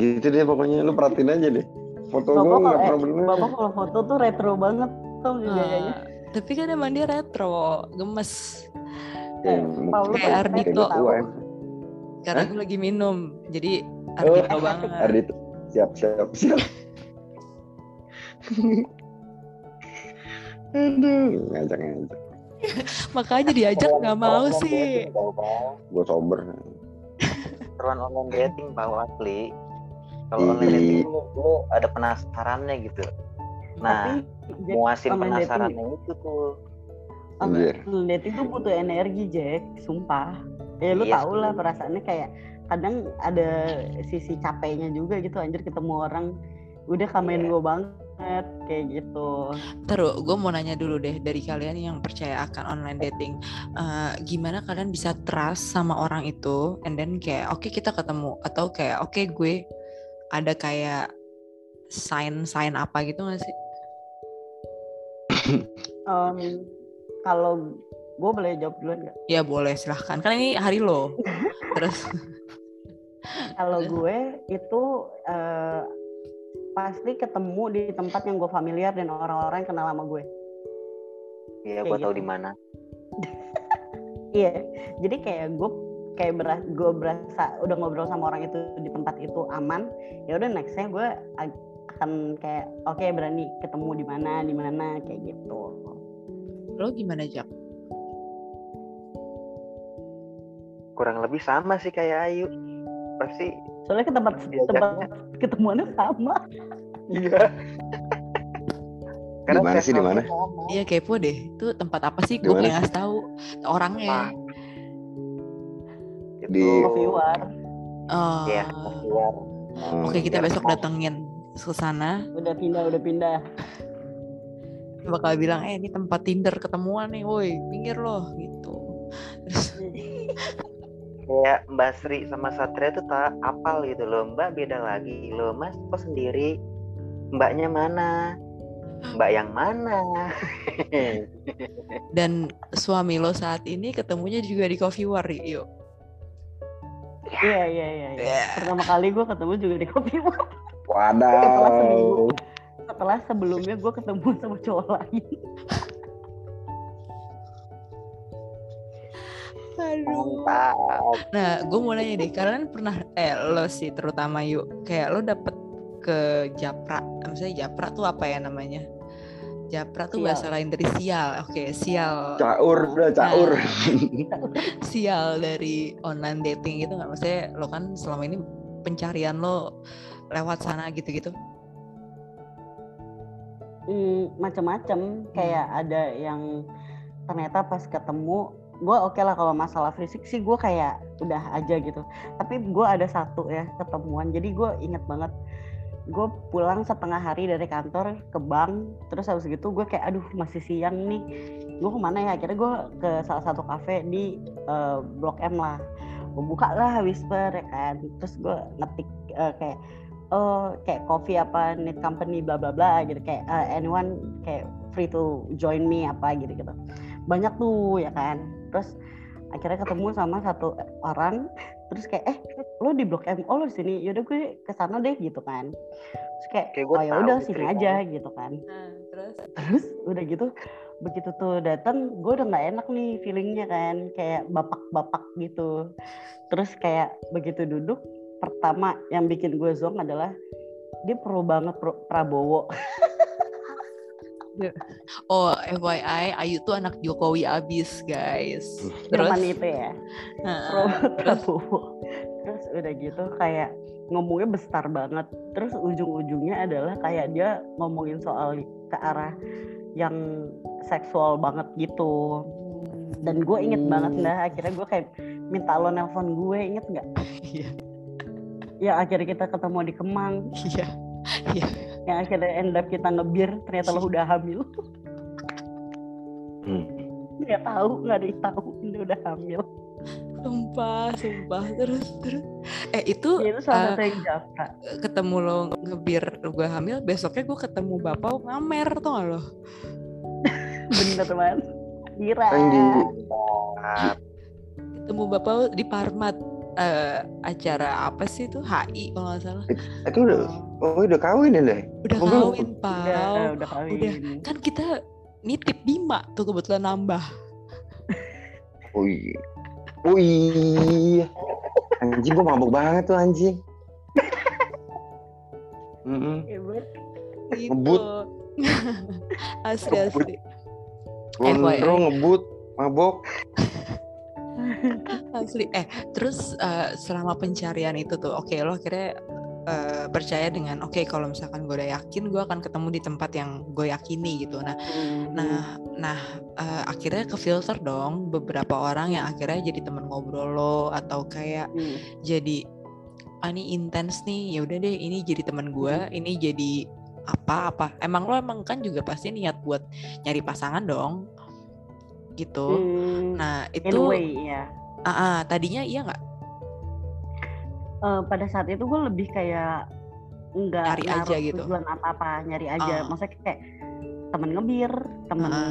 gitu deh pokoknya lo perhatiin aja deh foto gue nggak eh, pernah benar Bapak kalau foto tuh retro banget tuh gayanya. Ah, tapi kan emang dia retro, gemes. Ya, eh, mungkin Paul, lu Kayak Ardito. ya. Karena Hah? gue lagi minum, jadi Oh, Ardito banget. Ardito siap siap siap aduh ngajak ngajak Makanya diajak nggak mau sih. gue sober Seruan online dating bau asli. Kalau online dating lu, lu ada penasarannya gitu. Nah, Tapi Jack, muasin dating- penasarannya itu tuh. Anjir. online dating tuh butuh energi Jack, sumpah. Ya lu Iya tau lah perasaannya kayak kadang ada sisi capeknya juga gitu anjir ketemu orang udah kamen Iya. gue banget kayak gitu. Terus gue mau nanya dulu deh dari kalian yang percaya akan online dating, eh, gimana kalian bisa trust sama orang itu, and then kayak oke kita ketemu atau kayak oke gue ada kayak sign sign apa gitu gak sih? Em, kalau gue boleh jawab duluan nggak? Ya boleh silahkan. Kan ini hari lo. Terus Kalau gue itu eh, pasti ketemu di tempat yang gue familiar dan orang-orang yang kenal sama gue. Iya, Kayak gua tahu gitu. di mana. Iya, jadi kayak gue kayak beras, gue berasa udah ngobrol sama orang itu di tempat itu aman. Ya udah nextnya gue akan kayak oke berani ketemu di mana di mana kayak gitu. Lo gimana Jack? Kurang lebih sama sih kayak Ayu. Pasti Soalnya ke tempat tempat ketemuannya sama. iya. Di mana sih, di mana? Iya kepo deh. Itu tempat apa sih? Gue pengen ngasih tahu orangnya. Itu Di- Coffee War Oh. Iya, keluar. Hmm. Oke kita biar besok datengin ke sana. udah pindah udah pindah. Bakal bilang eh ini tempat Tinder ketemuan nih, woi pinggir loh gitu. Terus Kayak Mbak Sri sama Satria tuh tak apal gitu loh. Mbak beda lagi loh. Mas kok sendiri? Mbaknya mana? Mbak yang mana? dan suami lo saat ini ketemunya juga di Coffee War yuk. Iya iya iya. iya. Iya. Pertama kali gue ketemu juga di Coffee War. Wadaw. Setelah sebelumnya gue ketemu sama cowok lain. Aduh. Mantap. Nah, gue mau nanya deh, kalian pernah eh lo sih terutama yuk, kayak lo dapet ke Japra, misalnya Japra tuh apa ya namanya? Japra tuh Sial. bahasa lain dari sial. Oke, sial. Caur udah caur. sial dari online dating gitu nggak maksudnya lo kan selama ini pencarian lo lewat sana gitu-gitu Hmm, macam-macam kayak ada yang ternyata pas ketemu gue oke lah kalau masalah fisik sih gue kayak udah aja gitu. Tapi gue ada satu ya ketemuan. Jadi gue inget banget gue pulang setengah hari dari kantor ke bank. Terus habis gitu gue kayak aduh masih siang nih. Gue ke mana ya? Akhirnya gue ke salah satu kafe di eh, blok M lah. Gue buka lah whisper ya kan. Terus gue ngetik eh, kayak oh kayak coffee apa need company bla bla bla gitu. Kayak eh, anyone kayak free to join me apa gitu gitu. Banyak tuh ya kan. Terus akhirnya ketemu sama satu orang. Terus kayak eh lo di blok M? Oh lo di sini. Yaudah gue ke sana deh gitu kan. Terus kayak Kayak gue oh ya udah nih sini ceritanya. aja gitu kan. Terus? Terus udah gitu begitu tuh datang gue udah nggak enak nih feelingnya kan. Kayak bapak-bapak gitu. Terus kayak begitu duduk pertama yang bikin gue zonk adalah dia pro banget pro Prabowo. Oh FYI Ayu tuh anak Jokowi abis guys. Terus? zaman itu ya? Pro Prabowo. Terus udah gitu kayak ngomongnya besar banget. Terus ujung-ujungnya adalah kayak dia ngomongin soal ke arah yang seksual banget gitu. Dan gue inget banget Hmm. dah akhirnya gue kayak minta lo nelpon gue inget nggak? Iya. Ya akhirnya kita ketemu di Kemang Iya. Iya. yang akhirnya end up kita ngebir ternyata lo udah hamil Hmm. nggak tahu nggak ada yang tahu ini udah hamil Sumpah, sumpah. Terus, terus. Eh itu Ya, itu salah eh, satu yang japra ketemu lo ngebir gue hamil, besoknya gue ketemu bapak ngamer tuh gak lo? bener man kira Yang Ketemu bapak di Parmat eh, acara apa sih itu HI kalau nggak salah. itu udah oh udah kawin ya deh. Udah Oh, kawin, Pau. udah udah kawin Udah. Kan kita nitip Bima tuh kebetulan nambah. Oh iya. Oh iya. Anjing gua mabuk banget tuh anjing. Hebat. Gitu. Ngebut. asli asli. Gondrong ngebut, mabok. Asli. Eh, terus eh, selama pencarian itu tuh, oke lo akhirnya eh, percaya dengan oke kalau misalkan gue udah yakin gue akan ketemu di tempat yang gue yakini gitu. Nah, nah, nah eh, akhirnya ke filter dong beberapa orang yang akhirnya jadi temen ngobrol lo atau kayak Hmm. jadi ah ini intens nih ya udah deh ini jadi teman gue ini jadi apa apa emang lo emang kan juga pasti niat buat nyari pasangan dong gitu Hmm, nah itu way ya ah, ah, tadinya iya nggak Eh, pada saat itu gue lebih kayak nggak Nyari aja gitu. tujuan apa apa nyari aja Ah. maksudnya kayak temen ngebir temen Ah,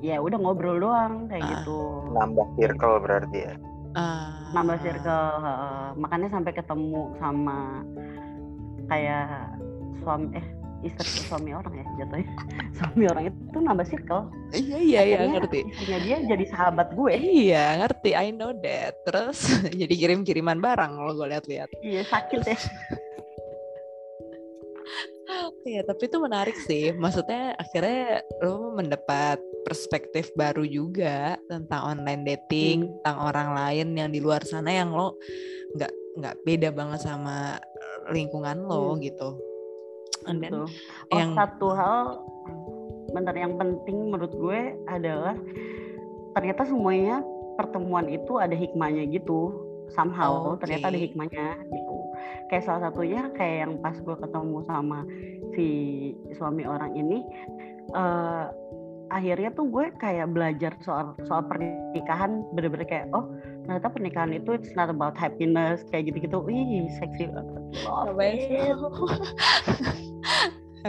ya udah ngobrol doang kayak Ah. gitu nambah circle berarti ya. ah, nambah circle heeh. makanya sampai ketemu sama kayak suami eh istri suami orang ya jatuhnya suami orang itu nambah circle iya iya iya ngerti istrinya dia jadi sahabat gue iya ngerti I know that terus jadi kirim kiriman barang lo gue lihat-lihat iya sakit ya Iya, tapi itu menarik sih. Maksudnya akhirnya lo mendapat perspektif baru juga tentang online dating, Hmm. tentang orang lain yang di luar sana yang lo nggak nggak beda banget sama lingkungan lo Hmm. gitu. And then Gitu. Oh yang satu hal bentar yang penting menurut gue adalah ternyata semuanya pertemuan itu ada hikmahnya gitu somehow Oke. ternyata ada hikmahnya gitu kayak salah satunya kayak yang pas gue ketemu sama si suami orang ini eh akhirnya tuh gue kayak belajar soal soal pernikahan bener-bener kayak oh ternyata pernikahan itu it's not about happiness kayak gitu-gitu wih seksi banget.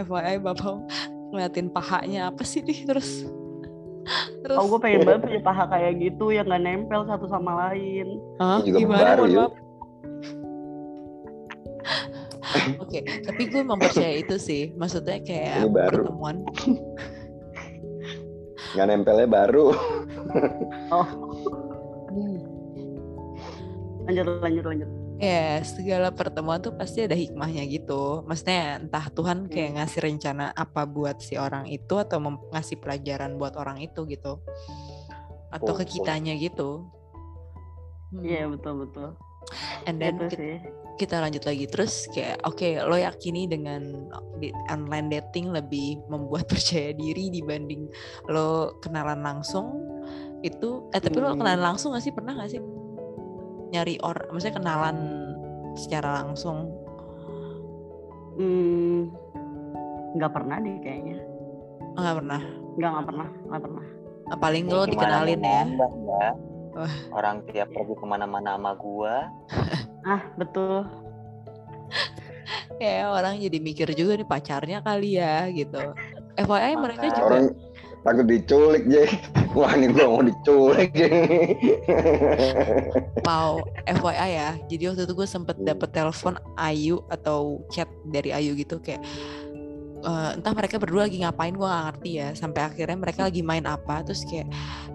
FYI bapak ngeliatin pahanya apa sih nih terus terus Oh gue pengen banget punya paha kayak gitu yang nggak nempel satu sama lain. Hah? Juga gimana mohon Oke, tapi gue mempercayai itu sih. Maksudnya kayak Ini baru. pertemuan Nggak nempelnya baru. Oh. Lanjut lanjut lanjut. Ya, segala pertemuan tuh pasti ada hikmahnya gitu. Maksudnya entah Tuhan kayak ngasih rencana apa buat si orang itu atau ngasih pelajaran buat orang itu gitu. Atau ke Betul. kitanya gitu. Hmm. Iya betul betul. And then Itu kita, kita lanjut lagi terus kayak oke lo yakini dengan di- online dating lebih membuat percaya diri dibanding lo kenalan langsung itu eh tapi lo Hmm. kenalan langsung gak sih pernah gak sih nyari orang maksudnya kenalan secara langsung Hmm, nggak pernah deh kayaknya. Oh, nggak pernah Nggak nggak pernah nggak pernah. Ah, paling lo dikenalin ya Mbak? Wah. Orang tiap pergi ke mana-mana sama gua, Ah betul. ya orang jadi mikir juga nih pacarnya kali ya gitu FYI mereka juga Orang takut diculik, Jay. Wah, ini gua mau diculik. Pau FYI ya jadi waktu itu gue sempet dapet telepon Ayu atau chat dari Ayu gitu kayak eh, entah mereka berdua lagi ngapain gue gak ngerti ya sampai akhirnya mereka lagi main apa terus kayak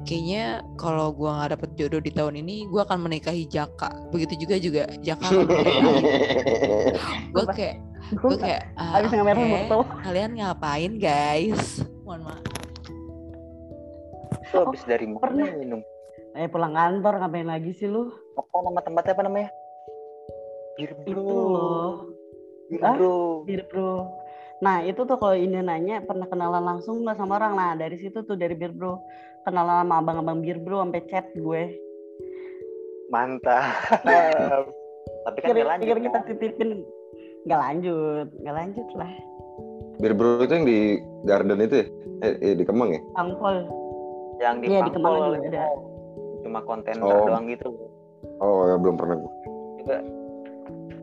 kayaknya kalau gue nggak dapet jodoh di tahun ini gue akan menikahi Jaka begitu juga juga Jaka gue kayak Gue gue kayak ngemer oke, foto. kalian ngapain guys mohon maaf itu habis dari mana pernah. minum? Eh pulang kantor ngapain lagi sih lu? Apa nama tempatnya apa namanya? Bir itu bro. loh Bir Ah? bro. Bir bro. Nah itu tuh kalau ini nanya pernah kenalan langsung nggak sama orang. Nah dari situ tuh dari bir bro kenalan sama abang-abang bir bro sampai chat gue. Mantap. Tapi kan Kira, nggak lanjut. kira kita kan? titipin nggak lanjut, nggak lanjut lah. Bir bro itu yang di garden itu ya? Eh, eh, di Kemang ya? Angpol. Yang di Iya, di Kemang Pangpol, juga ada. Cuma kontainer Oh. doang gitu. Oh, ya, belum pernah gua. Juga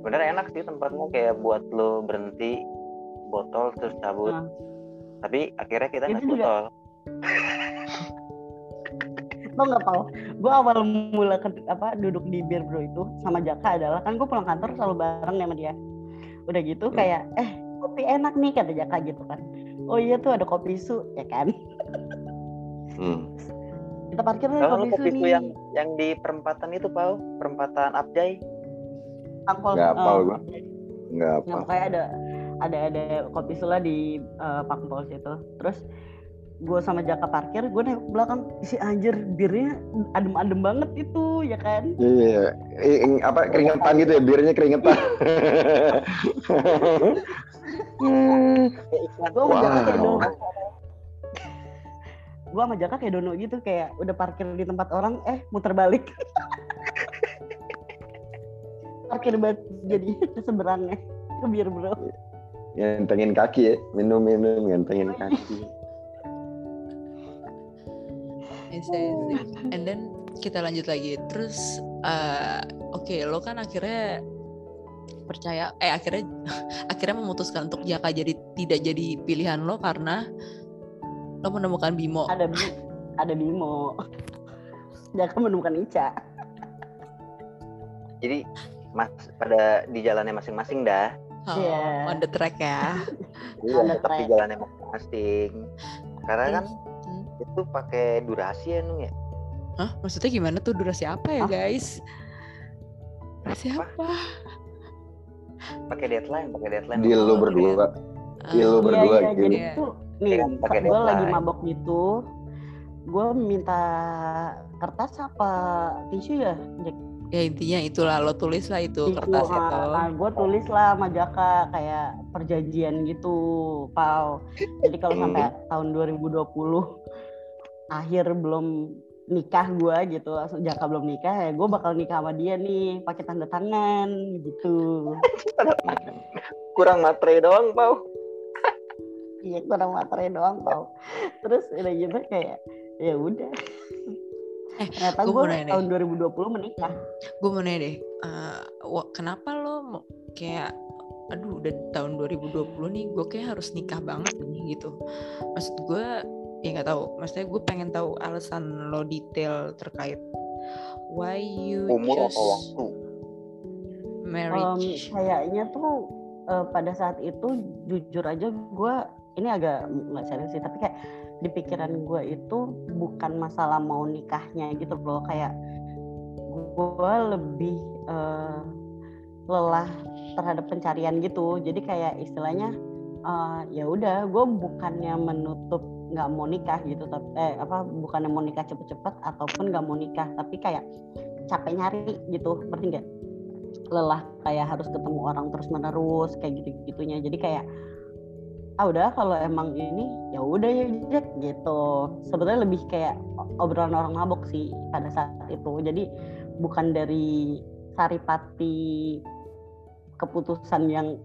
bener enak sih tempatnya kayak buat lo berhenti botol terus cabut. Nah. Tapi akhirnya kita juga- botol. Lo nggak tahu, gue awal mula ke- apa duduk di bir bro itu sama Jaka adalah kan gue pulang kantor selalu bareng sama dia. Udah gitu Hmm. kayak eh kopi enak nih kata Jaka gitu kan. Oh iya tuh ada kopi su ya kan. Hmm. Kita parkir nih Kalau kopi su kopi itu nih. yang yang di perempatan itu Pau, perempatan Abjay. Angpol. Nggak hafal eh, gua. Nggak Ya, apa. pokoknya ada ada ada kopi sula di uh, Pakpol situ. Terus gue sama Jaka parkir, gue nengok ke belakang, si anjir birnya adem-adem banget itu ya kan. Iya, iya. Eh, eh, apa keringetan gitu ya, birnya keringetan. Kayak. Gue Jaka kayak Wow. Gue sama Jaka kayak dono gitu kayak udah parkir di tempat orang, eh muter balik. parkir banget jadi seberangnya ke bir bro. Ngentengin kaki ya, minum-minum ngentengin kaki. Yes, yes, yes. And then kita lanjut lagi. Terus, eh, oke, lo kan akhirnya percaya, eh akhirnya akhirnya memutuskan untuk Jaka jadi tidak jadi pilihan lo karena lo menemukan Bimo. Ada Bi- ada Bimo. Jaka menemukan Ica. Jadi mas pada di jalannya masing-masing dah. Oh, Iya. on the track ya. Iya, Ada tapi track. jalannya masing-masing. Karena kan Hmm. itu pakai durasi ya Nung ya. Hah? Maksudnya gimana tuh durasi apa ya Hah? guys? Durasi apa? Pakai deadline, pakai deadline. Deal lu Oh, berdua. Iya, lu Iya, berdua iya, gitu. jadi Iya. Nih Iya, pakai gue lagi mabok gitu gue minta kertas apa tisu ya Jack? Ya intinya itulah lo tulis lah itu Tisu, kertas itu. ah, gue tulis lah sama Jaka kayak perjanjian gitu pau jadi kalau sampai tahun 2020 akhir belum nikah gue gitu Jaka belum nikah ya gue bakal nikah sama dia nih pakai tanda tangan gitu Kurang materai doang, Pau. Iya kurang materai doang tau terus udah gitu kayak ya udah Eh, ternyata gua gue mau nanya deh. tahun 2020 menikah gue mau nanya deh, eh, wa- kenapa lo mau- kayak, aduh udah tahun 2020 nih, gue kayak harus nikah banget nih gitu. Maksud gue, ya nggak tahu. Maksudnya gue pengen tahu alasan lo detail terkait why you Umur choose atau waktu? Marriage. kayaknya tuh eh, pada saat itu jujur aja gue ini agak nggak serius sih tapi kayak di pikiran gue itu bukan masalah mau nikahnya gitu loh. Kayak gue lebih eh, lelah terhadap pencarian gitu. Jadi kayak istilahnya eh, ya udah gue bukannya menutup nggak mau nikah gitu tapi eh apa bukannya mau nikah cepet-cepet ataupun nggak mau nikah tapi kayak capek nyari gitu ngerti nggak? Lelah kayak harus ketemu orang terus menerus kayak gitu gitunya jadi kayak ah udah kalau emang ini ya udah ya Jack gitu sebetulnya lebih kayak obrolan orang mabok sih pada saat itu jadi bukan dari saripati keputusan yang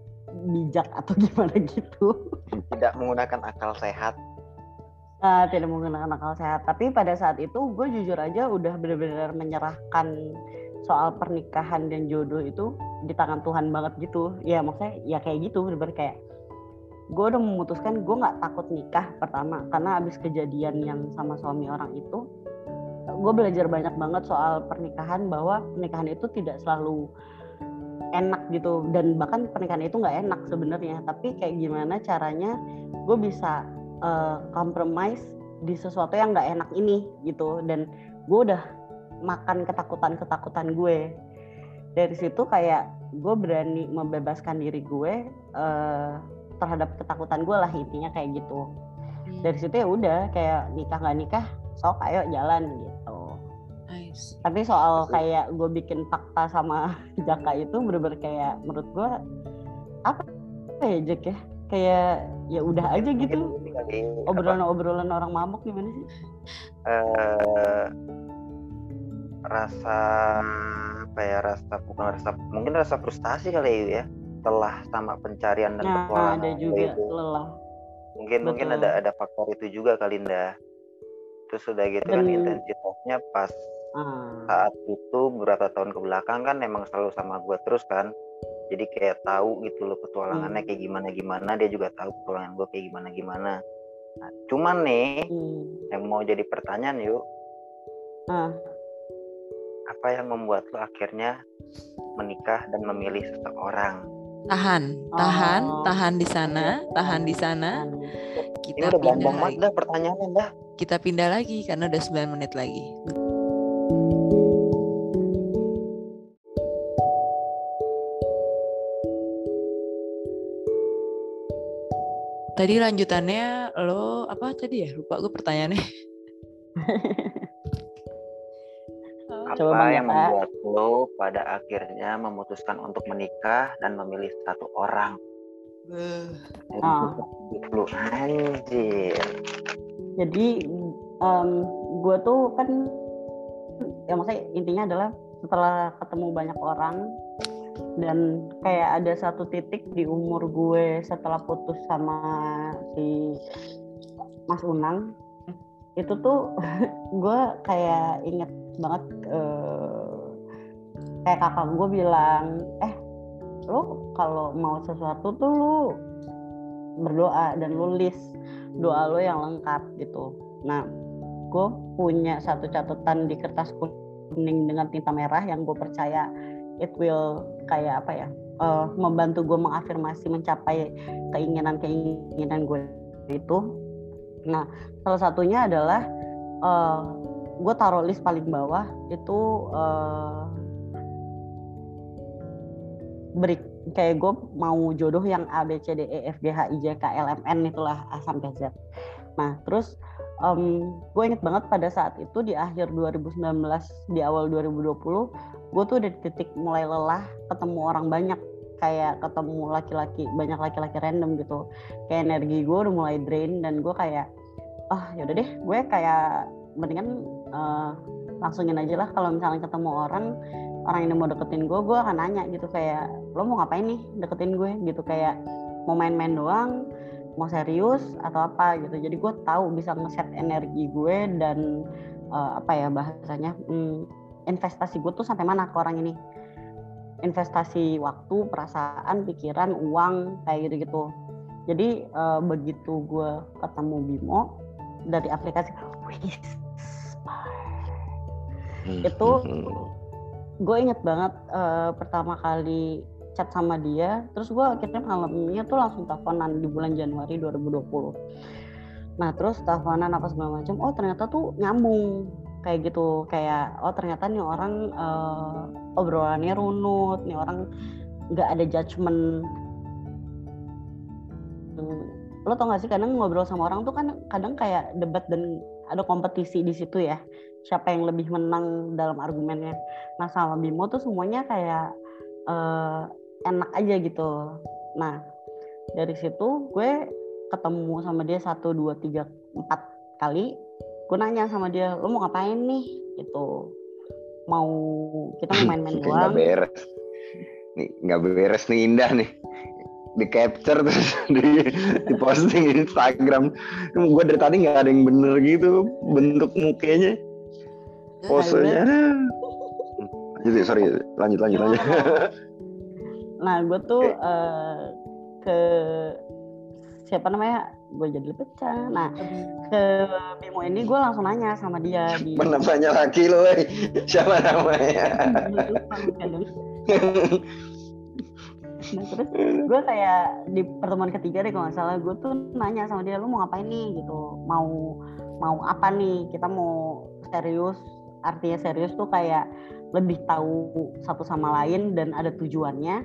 bijak atau gimana gitu Tidak menggunakan akal sehat. Ah, tidak menggunakan akal sehat. Tapi pada saat itu gue jujur aja udah benar-benar menyerahkan soal pernikahan dan jodoh itu di tangan Tuhan banget gitu. Ya maksudnya ya kayak gitu bener-bener kayak gue udah memutuskan gue nggak takut nikah pertama karena abis kejadian yang sama suami orang itu gue belajar banyak banget soal pernikahan bahwa pernikahan itu tidak selalu enak gitu dan bahkan pernikahan itu nggak enak sebenarnya. Tapi kayak gimana caranya gue bisa uh, compromise di sesuatu yang nggak enak ini gitu. Dan gue udah makan ketakutan-ketakutan gue. Dari situ kayak gue berani membebaskan diri gue uh, terhadap ketakutan gue lah intinya kayak gitu. Dari situ ya udah kayak nikah nggak nikah sok ayo jalan gitu. Nice. tapi soal kayak gue bikin fakta sama Jaka itu bener-bener kayak menurut gue apa ya Jack ya? Kayak ya udah aja gitu. obrolan-obrolan orang mabuk gimana sih? Eh, rasa apa ya rasa bukan rasa mungkin rasa frustasi kali ya setelah sama pencarian dan nah petualangan ada juga itu lelah. Mungkin mungkin Betul. ada ada faktor itu juga kali Nda. Terus udah gitu kan intensitasnya pas ah, saat itu beberapa tahun ke belakang kan emang selalu sama gue terus kan. Jadi kayak tahu gitu loh petualangannya Hmm. kayak gimana gimana. Dia juga tahu petualangan gue kayak gimana gimana. Nah, cuman nih hmm, yang mau jadi pertanyaan yuk. Ah. apa yang membuat lo akhirnya menikah dan memilih seseorang Tahan, tahan, Oh. tahan di sana, tahan di sana. Kan. ini Kita udah pindah lagi. dah pertanyaannya dah Kita pindah lagi karena udah 9 menit lagi. Tadi lanjutannya lo apa tadi ya? Lupa gue pertanyaannya. Coba apa yang membuat lo pada akhirnya memutuskan untuk menikah dan memilih satu orang Beuh. Ah. lu anjir jadi gue tuh kan ya maksudnya intinya adalah setelah ketemu banyak orang dan kayak ada satu titik di umur gue setelah putus sama si Mas Unang itu tuh gue kayak inget banget eh, kayak kakak gue bilang eh lo kalau mau sesuatu tuh lu berdoa dan lu list doa lo yang lengkap gitu. Nah, gue punya satu catatan di kertas kuning dengan tinta merah yang gue percaya it will kayak apa ya eh, membantu gue mengafirmasi mencapai keinginan-keinginan gue itu. Nah, salah satunya adalah eh, gue taruh list paling bawah itu eh, break. Kayak gue mau jodoh yang A B C D E F G H I J K L M N itulah A sampai Z. Nah terus gue inget banget pada saat itu di akhir 2019 di awal 2020 gue tuh udah titik mulai lelah ketemu orang banyak. Kayak ketemu laki-laki banyak laki-laki random gitu. Kayak energi gue udah mulai drain dan gue kayak ah yaudah deh gue kayak mendingan eh, langsungin aja lah kalau misalnya ketemu orang orang yang mau deketin gue gue akan nanya gitu kayak lo mau ngapain nih deketin gue? Gitu kayak mau main-main doang mau serius atau apa? Gitu. Jadi gue tahu bisa ngeset energi gue dan eh, apa ya bahasanya hmm, investasi gue tuh sampai mana ke orang ini. Investasi waktu perasaan pikiran uang kayak gitu gitu jadi eh, begitu gue ketemu Bimo dari aplikasi Whisper. Itu gue inget banget eh, pertama kali chat sama dia terus gue akhirnya malamnya tuh langsung teleponan di bulan Januari 2020 nah terus teleponan apa segala macam oh ternyata tuh nyambung kayak gitu. Kayak oh ternyata nih orang eh, obrolannya runut nih orang nggak ada judgement. Hmm, lo tau gak sih kadang ngobrol sama orang tuh kan kadang kayak debat dan ada kompetisi di situ ya. Siapa yang lebih menang dalam argumennya. Nah sama Bimo tuh semuanya kayak eh, enak aja gitu. Nah dari situ gue ketemu sama dia satu dua tiga empat kali. Gue nanya sama dia lo mau ngapain nih? Gitu. Mau kita mau main-main Kayak nggak doang. beres. Nih nggak beres nih indah nih di capture terus di, di posting Instagram. Gue dari tadi nggak ada yang bener gitu bentuk mukanya. Posenya. lanjut ya, sorry lanjut lanjut lanjut. Nah, gue tuh eh, ke siapa namanya? Gue jadi pecah. Nah, ke Bimo ini gue langsung nanya sama dia di namanya laki lo siapa namanya Nah, terus gue kayak di pertemuan ketiga deh kalau nggak salah gue tuh nanya sama dia lu mau ngapain nih? Gitu. Mau mau apa nih? Kita mau serius artinya serius tuh kayak lebih tahu satu sama lain dan ada tujuannya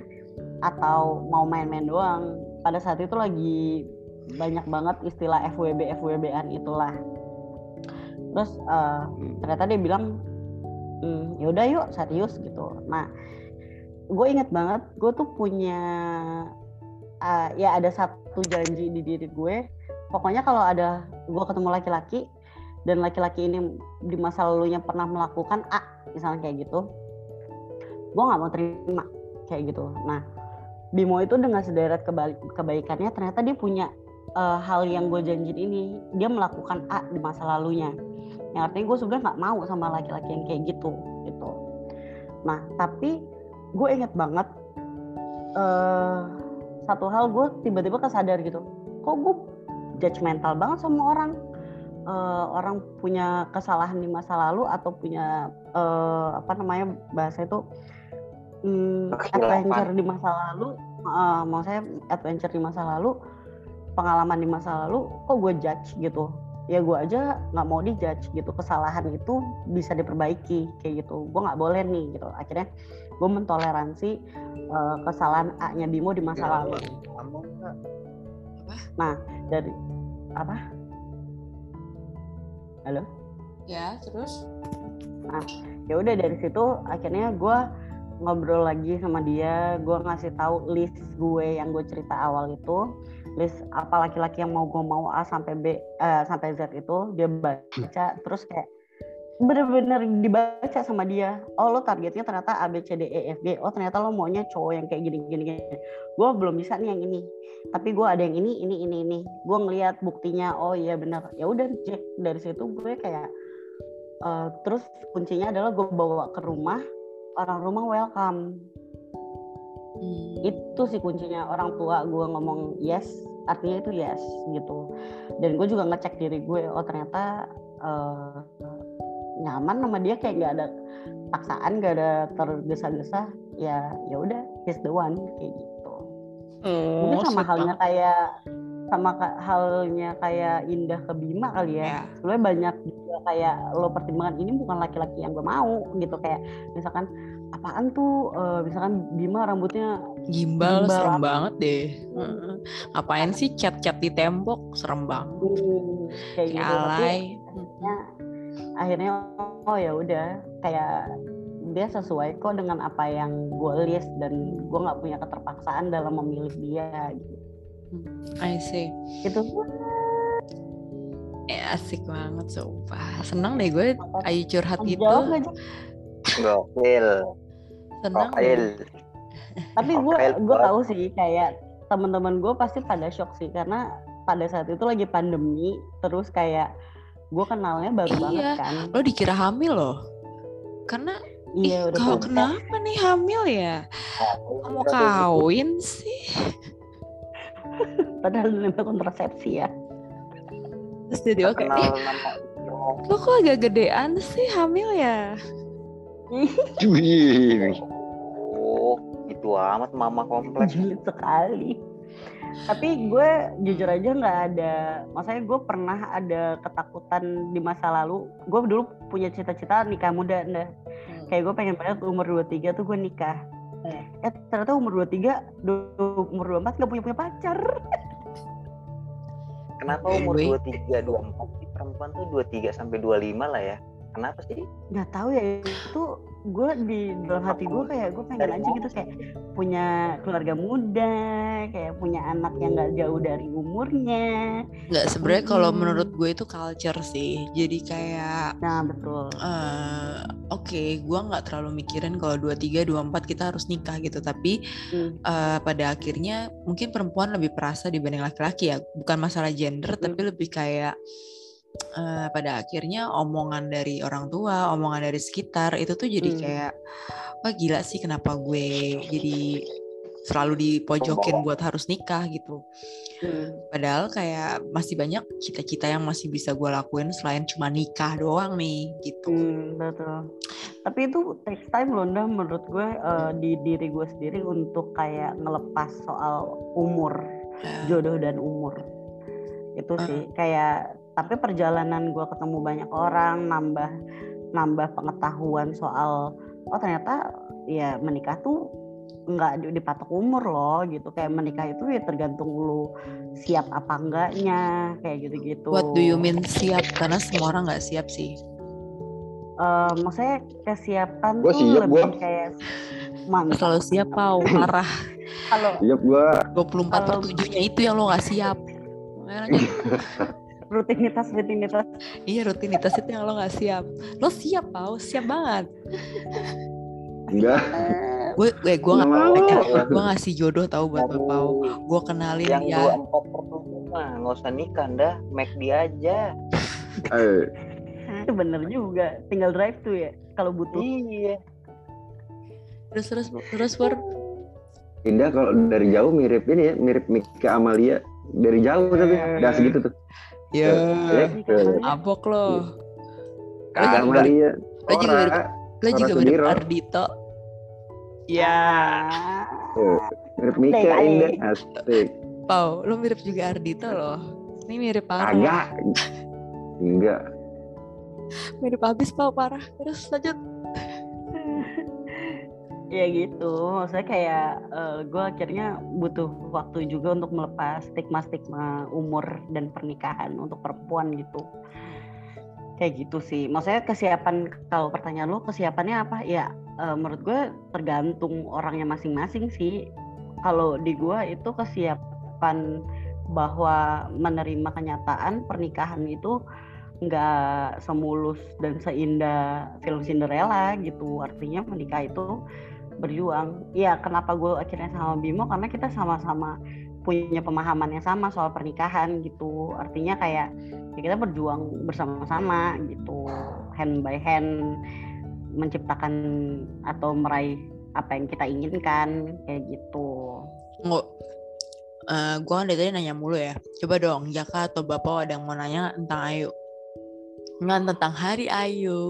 atau mau main-main doang. Pada saat itu lagi banyak banget istilah FWB FWB-an itulah. Terus eh, ternyata dia bilang hmm, ya udah yuk serius gitu. Nah gue inget banget gue tuh punya uh, ya ada satu janji di diri gue. Pokoknya kalau ada gue ketemu laki-laki dan laki-laki ini di masa lalunya pernah melakukan A misalnya kayak gitu gue nggak mau terima kayak gitu. Nah Bimo itu dengan sederet kebaikannya ternyata dia punya uh, hal yang gue janjiin ini. Dia melakukan A di masa lalunya. Yang artinya gue sebenarnya nggak mau sama laki-laki yang kayak gitu gitu. Nah tapi gue inget banget uh, satu hal gue tiba-tiba kesadar gitu. Kok gue judgmental banget sama orang? Uh, orang punya kesalahan di masa lalu atau punya uh, apa namanya bahasa itu um, adventure di masa lalu uh, mau saya adventure di masa lalu pengalaman di masa lalu kok gue judge gitu? Ya gue aja nggak mau dijudge gitu. Kesalahan itu bisa diperbaiki kayak gitu. Gue nggak boleh nih gitu. Akhirnya gue mentoleransi uh, kesalahan A-nya Bimo di masa ya, lalu. nah dari apa? Halo? Ya terus? Nah ya udah dari situ akhirnya gue ngobrol lagi sama dia. Gue ngasih tahu list gue yang gue cerita awal itu. List apa laki-laki yang mau gue mau A sampai B uh, sampai Z itu. Dia baca terus kayak bener-bener dibaca sama dia. Oh lo targetnya ternyata A B C D E F G. Oh ternyata lo maunya cowok yang kayak gini gini gini. Gue belum bisa nih yang ini. Tapi gue ada yang ini ini ini ini. Gue ngelihat buktinya. Oh iya bener. Ya udah cek dari situ gue kayak uh, terus kuncinya adalah gue bawa ke rumah. Orang rumah welcome. Hmm. Itu sih kuncinya. Orang tua gue ngomong yes, artinya itu yes gitu. Dan gue juga ngecek diri gue, oh ternyata uh, nyaman sama dia kayak gak ada paksaan, gak ada tergesa-gesa. Ya ya udah, he's the one kayak gitu. Oh, Mungkin sama halnya kayak sama halnya kayak Indah ke Bima kali ya. Yeah. Sebenarnya banyak juga kayak lo pertimbangan ini bukan laki-laki yang gue mau gitu kayak misalkan apaan tuh uh, misalkan Bima rambutnya gimbal, gimbal serem banget deh uh, ngapain sih cat-cat di tembok serem banget uh, kayak, gitu. alay akhirnya oh ya udah kayak dia sesuai kok dengan apa yang gue list dan gue nggak punya keterpaksaan dalam memilih dia gitu. I see. Itu eh, asik banget sumpah. Senang deh gue ayu curhat gitu. Gokil senang tapi gue gue tahu sih kayak teman-teman gue pasti pada shock sih karena pada saat itu lagi pandemi terus kayak gue kenalnya baru iya, banget kan. Lo dikira hamil loh? Karena iya udah kau kenapa nih hamil ya? Mau kawin sih? Padahal nempel kontrasepsi ya. Terus jadi oke. okay. lo kok agak gedean sih hamil ya? Oh, itu amat mama kompleks. Sekali. Tapi gue jujur aja nggak ada, maksudnya gue pernah ada ketakutan di masa lalu. Gue dulu punya cita-cita nikah muda, nih. Hmm. Kayak gue pengen banget umur 23 tuh gue nikah. Hmm. Eh ternyata umur 23, umur 24 gak punya punya pacar. Kenapa umur 23, 24 sih perempuan tuh 23 sampai 25 lah ya? Kenapa sih? Gak tahu ya itu gue di dalam hati gue kayak gue pengen aja gitu kayak punya keluarga muda kayak punya anak yang nggak jauh dari umurnya nggak sebenarnya hmm. kalau menurut gue itu culture sih jadi kayak nah betul uh, oke okay, gue nggak terlalu mikirin kalau dua tiga dua empat kita harus nikah gitu tapi hmm. uh, pada akhirnya mungkin perempuan lebih perasa dibanding laki-laki ya bukan masalah gender hmm. tapi lebih kayak uh, pada akhirnya omongan dari orang tua, omongan dari sekitar itu tuh jadi hmm. kayak wah gila sih kenapa gue jadi selalu dipojokin buat harus nikah gitu. Hmm. Padahal kayak masih banyak cita-cita yang masih bisa gue lakuin selain cuma nikah doang nih gitu. Hmm, betul. Tapi itu takes time loh dah menurut gue uh, di diri gue sendiri untuk kayak ngelepas soal umur, yeah. jodoh dan umur. Itu sih uh. kayak tapi perjalanan gue ketemu banyak orang nambah nambah pengetahuan soal oh ternyata ya menikah tuh nggak dipatok umur loh gitu kayak menikah itu ya tergantung lu siap apa enggaknya kayak gitu-gitu. What do you mean siap? Karena semua orang nggak siap sih. eh, maksudnya kesiapan Gua tuh siap, lebih gua. kayak mantap Selalu siap pau, parah. kalau Siap gua 24 per Kalau- 7-nya itu yang lo gak siap. Rutinitas rutinitas iya rutinitas itu yang lo gak siap. Lo siap pau, siap banget. enggak Gue gue gue Nggak mau. gak, gue ngasih jodoh tahu buat Pau. Gue kenalin yang dia. dua empat per mah nggak usah nikah dah, make dia aja. eh itu bener juga tinggal drive tuh ya kalau butuh Iya. Terus terus terus Pur. Indah kalau dari jauh mirip ini ya mirip Mika Amalia dari jauh tapi udah segitu tuh Ya. Eh, eh, Abok lo. Juga, Amalia lo juga mirip, lo juga mirip. Ardito. Ya. Mirip Mika. Indah asik Pau, lo mirip juga Ardito loh. Ini mirip parah. agak enggak Mirip habis Pau parah. Terus lanjut. ya gitu. Maksudnya kayak gue akhirnya butuh waktu juga untuk melepas stigma-stigma umur dan pernikahan untuk perempuan gitu. Kayak gitu sih. Maksudnya kesiapan kalau pertanyaan lo kesiapannya apa? Ya eh, menurut gue tergantung orangnya masing-masing sih. Kalau di gue itu kesiapan bahwa menerima kenyataan pernikahan itu nggak semulus dan seindah film Cinderella gitu. Artinya menikah itu berjuang ya kenapa gue akhirnya sama Bimo karena kita sama-sama punya pemahaman yang sama soal pernikahan gitu artinya kayak ya kita berjuang bersama-sama gitu hand by hand menciptakan atau meraih apa yang kita inginkan kayak gitu Nggak. Eh, gue kan dari tadi nanya mulu ya. Coba dong, Jaka atau Bapak ada yang mau nanya tentang Ayu. Nggak tentang hari Ayu.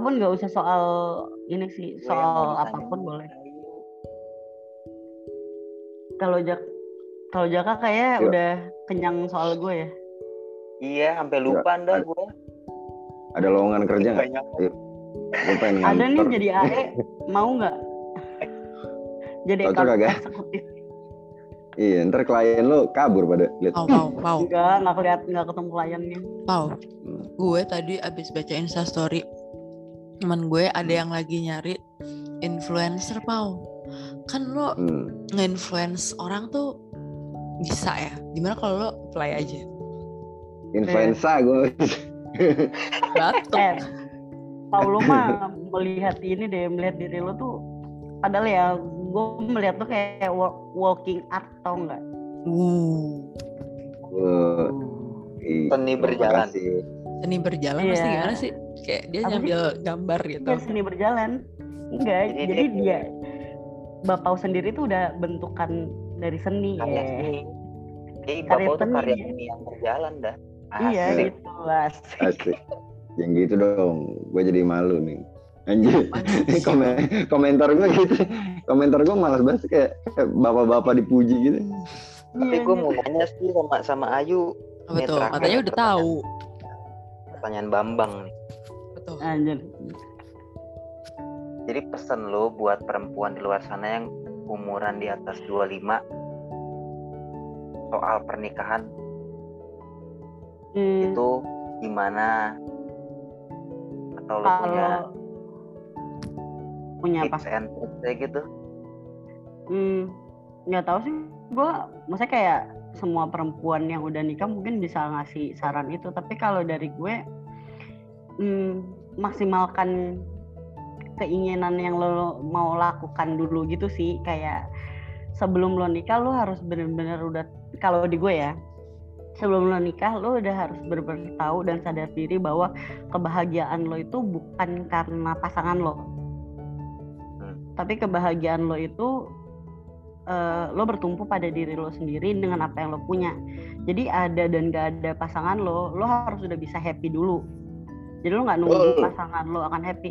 Pun nggak usah soal ini sih mau soal apa pun boleh. Kalau jak kalau Jaka kayak Yuk. udah kenyang soal gue ya. Iya, sampai lupa dah gue. ada lowongan kerja nggak? ada nih jadi AE mau nggak? Jadi Cocok eksekutif. Iya ntar klien lo kabur pada lihat Pau, Pau, Pau, enggak nggak keliat nggak ketemu kliennya Pau. Gue tadi abis baca Instastory teman gue ada yang lagi nyari influencer Pau. Kan lo hmm. nge-influence orang tuh bisa ya. Gimana kalau lo apply aja? influenza gue Batuk. eh Paulo mah melihat ini deh melihat diri lo tuh padahal ya gue melihat tuh kayak wa- walking art tau nggak Uh, Seni berjalan. seni berjalan pasti Iya. gimana sih? Kayak dia Apa sih? nyambil gambar gitu. Dia seni berjalan enggak Jadi jadi, dia- dia Bapau sendiri tuh udah bentukan dari seni Karya ya. seni. Eh, Karya bapak tuh seni. karya seni yang berjalan dah. Iya Asik. gitu asik. asik yang gitu dong gue jadi malu nih anjir Ini komen, komentar gue gitu komentar gue malas banget kayak, kayak bapak-bapak dipuji gitu Tapi Iya, gue iya. mau nanya sih sama sama Ayu Apa Ini tuh? terakhir Katanya udah tahu. pertanyaan Bambang nih. Betul. Anjir. Jadi pesan lo buat perempuan di luar sana yang umuran di atas 25 soal pernikahan Hmm, itu gimana? Atau lo punya kalau punya apa? tips and kayak gitu? Hmm, nggak tahu sih. Gue, maksudnya kayak semua perempuan yang udah nikah mungkin bisa ngasih saran itu. Tapi kalau dari gue, hmm, maksimalkan keinginan yang lo mau lakukan dulu gitu sih. Kayak sebelum lo nikah lo harus bener-bener udah, kalau di gue ya, sebelum lo nikah lo udah harus bener-bener tahu dan sadar diri bahwa kebahagiaan lo itu bukan karena pasangan lo. Hmm. Tapi kebahagiaan lo itu eh, lo bertumpu pada diri lo sendiri dengan apa yang lo punya. Jadi ada dan gak ada pasangan lo, lo harus udah bisa happy dulu. Jadi lo nggak nunggu Betul. pasangan lo akan happy.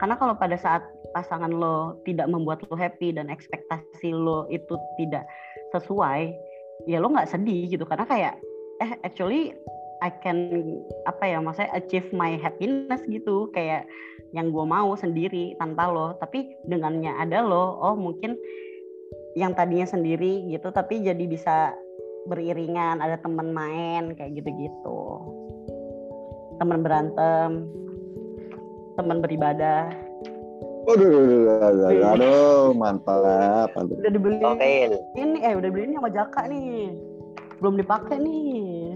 Karena kalau pada saat pasangan lo tidak membuat lo happy dan ekspektasi lo itu tidak sesuai, ya lo nggak sedih gitu. Karena kayak eh actually I can apa ya maksudnya achieve my happiness gitu kayak yang gue mau sendiri tanpa lo tapi dengannya ada lo oh mungkin yang tadinya sendiri gitu tapi jadi bisa beriringan ada teman main kayak gitu-gitu teman berantem, teman beribadah. Aduh, aduh, aduh, aduh, aduh, mantap. Udah dibeli Oke. ini, eh udah beli ini sama Jaka nih. Belum dipakai nih.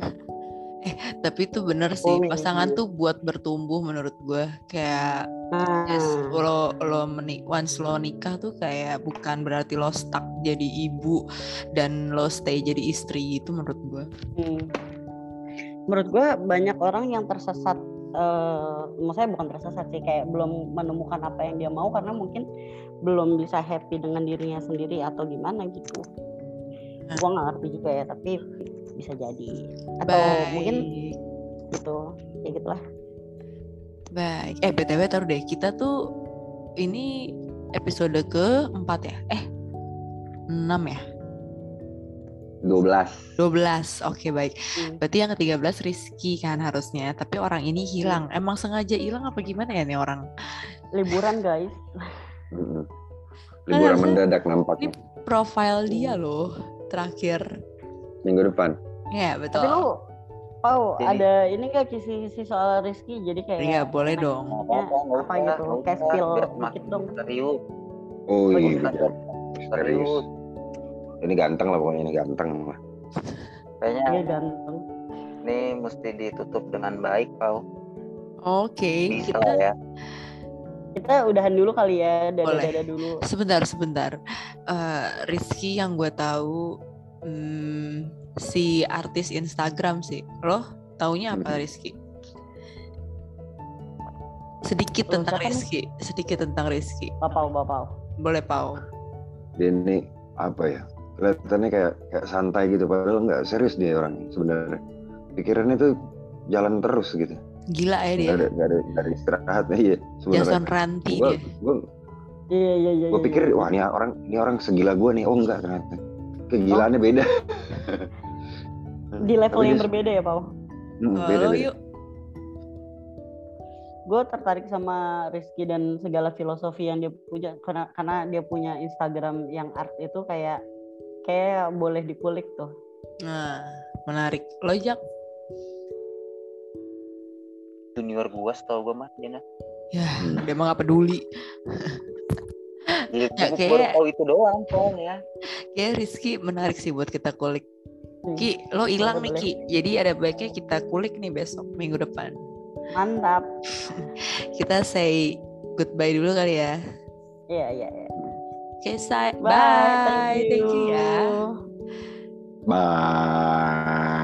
Tapi itu bener sih, Oh, pasangan tuh buat bertumbuh menurut gue. Kayak Nah, yes, lo lo meni once lo nikah tuh kayak bukan berarti lo stuck jadi ibu dan lo stay jadi istri itu menurut gue. hmm. Menurut gue banyak orang yang tersesat. eh maksudnya bukan tersesat sih, kayak belum menemukan apa yang dia mau karena mungkin belum bisa happy dengan dirinya sendiri atau gimana gitu. Nah. Gua nggak ngerti juga ya, tapi bisa jadi. Atau mungkin Baik. gitu, kayak gitulah. Baik. Eh BTW taruh deh, kita tuh ini episode keempat ya? Eh, 6 ya? 12 12. Oke, baik. Hmm. Berarti yang ke-13 Rizky kan harusnya, tapi orang ini hilang. Emang sengaja hilang apa gimana ya nih orang? Liburan guys. Kan liburan harusnya- mendadak nampaknya Profile dia loh terakhir. minggu depan Ya, betul. Tapi lu Pau, Jadi- ada ini gak kisi-kisi soal Rizky? Jadi kayak Iya, boleh dong. Apa gitu, kayak spill dikit dong. Serius, oh Oh, iya iya. serius serius. Ini ganteng lah pokoknya ini ganteng lah Kayaknya Dia ganteng. ini mesti ditutup dengan baik, Pau. Oke, Bisa kita ya. Kita udahan dulu kali ya, Boleh. dada-dada dulu. sebentar sebentar. Eh Rizky yang gue tahu hmm, si artis Instagram sih. Lo taunya apa Hmm. Rizky? Sedikit tentang? Rizky, sedikit tentang Rizky. Bapau, bapau. Boleh Pau. ini apa ya kelihatannya kayak kayak santai gitu padahal nggak serius dia orang sebenarnya pikirannya tuh jalan terus gitu Gila ya dia. nggak ada nggak ada istirahatnya iya sebenarnya Jason Ranti gue dia. gue Iya, iya, iya. gue iya, pikir iya. wah ini orang ini orang segila gue nih oh enggak ternyata kegilaannya beda di level Tapi yang dia- berbeda ya, Pau. Hmm, beda Halo beda yuk. Gue tertarik sama Rizky dan segala filosofi yang dia punya karena karena dia punya Instagram yang art itu kayak kayak boleh dikulik tuh. Nah, menarik. Lo Jak? Junior gua setahu gua mah dia nah. Ya, Hmm. dia mah gak peduli. Ya, gua kayak- baru tahu itu doang soalnya. Kayak Rizky menarik sih buat kita kulik. Hmm. Ki, lo hilang nih. Ki. Jadi ada baiknya kita kulik nih besok minggu depan. Mantap. Kita say goodbye dulu kali ya. Iya, iya, iya. Oke, say Bye. bye. Thank you ya. Bye.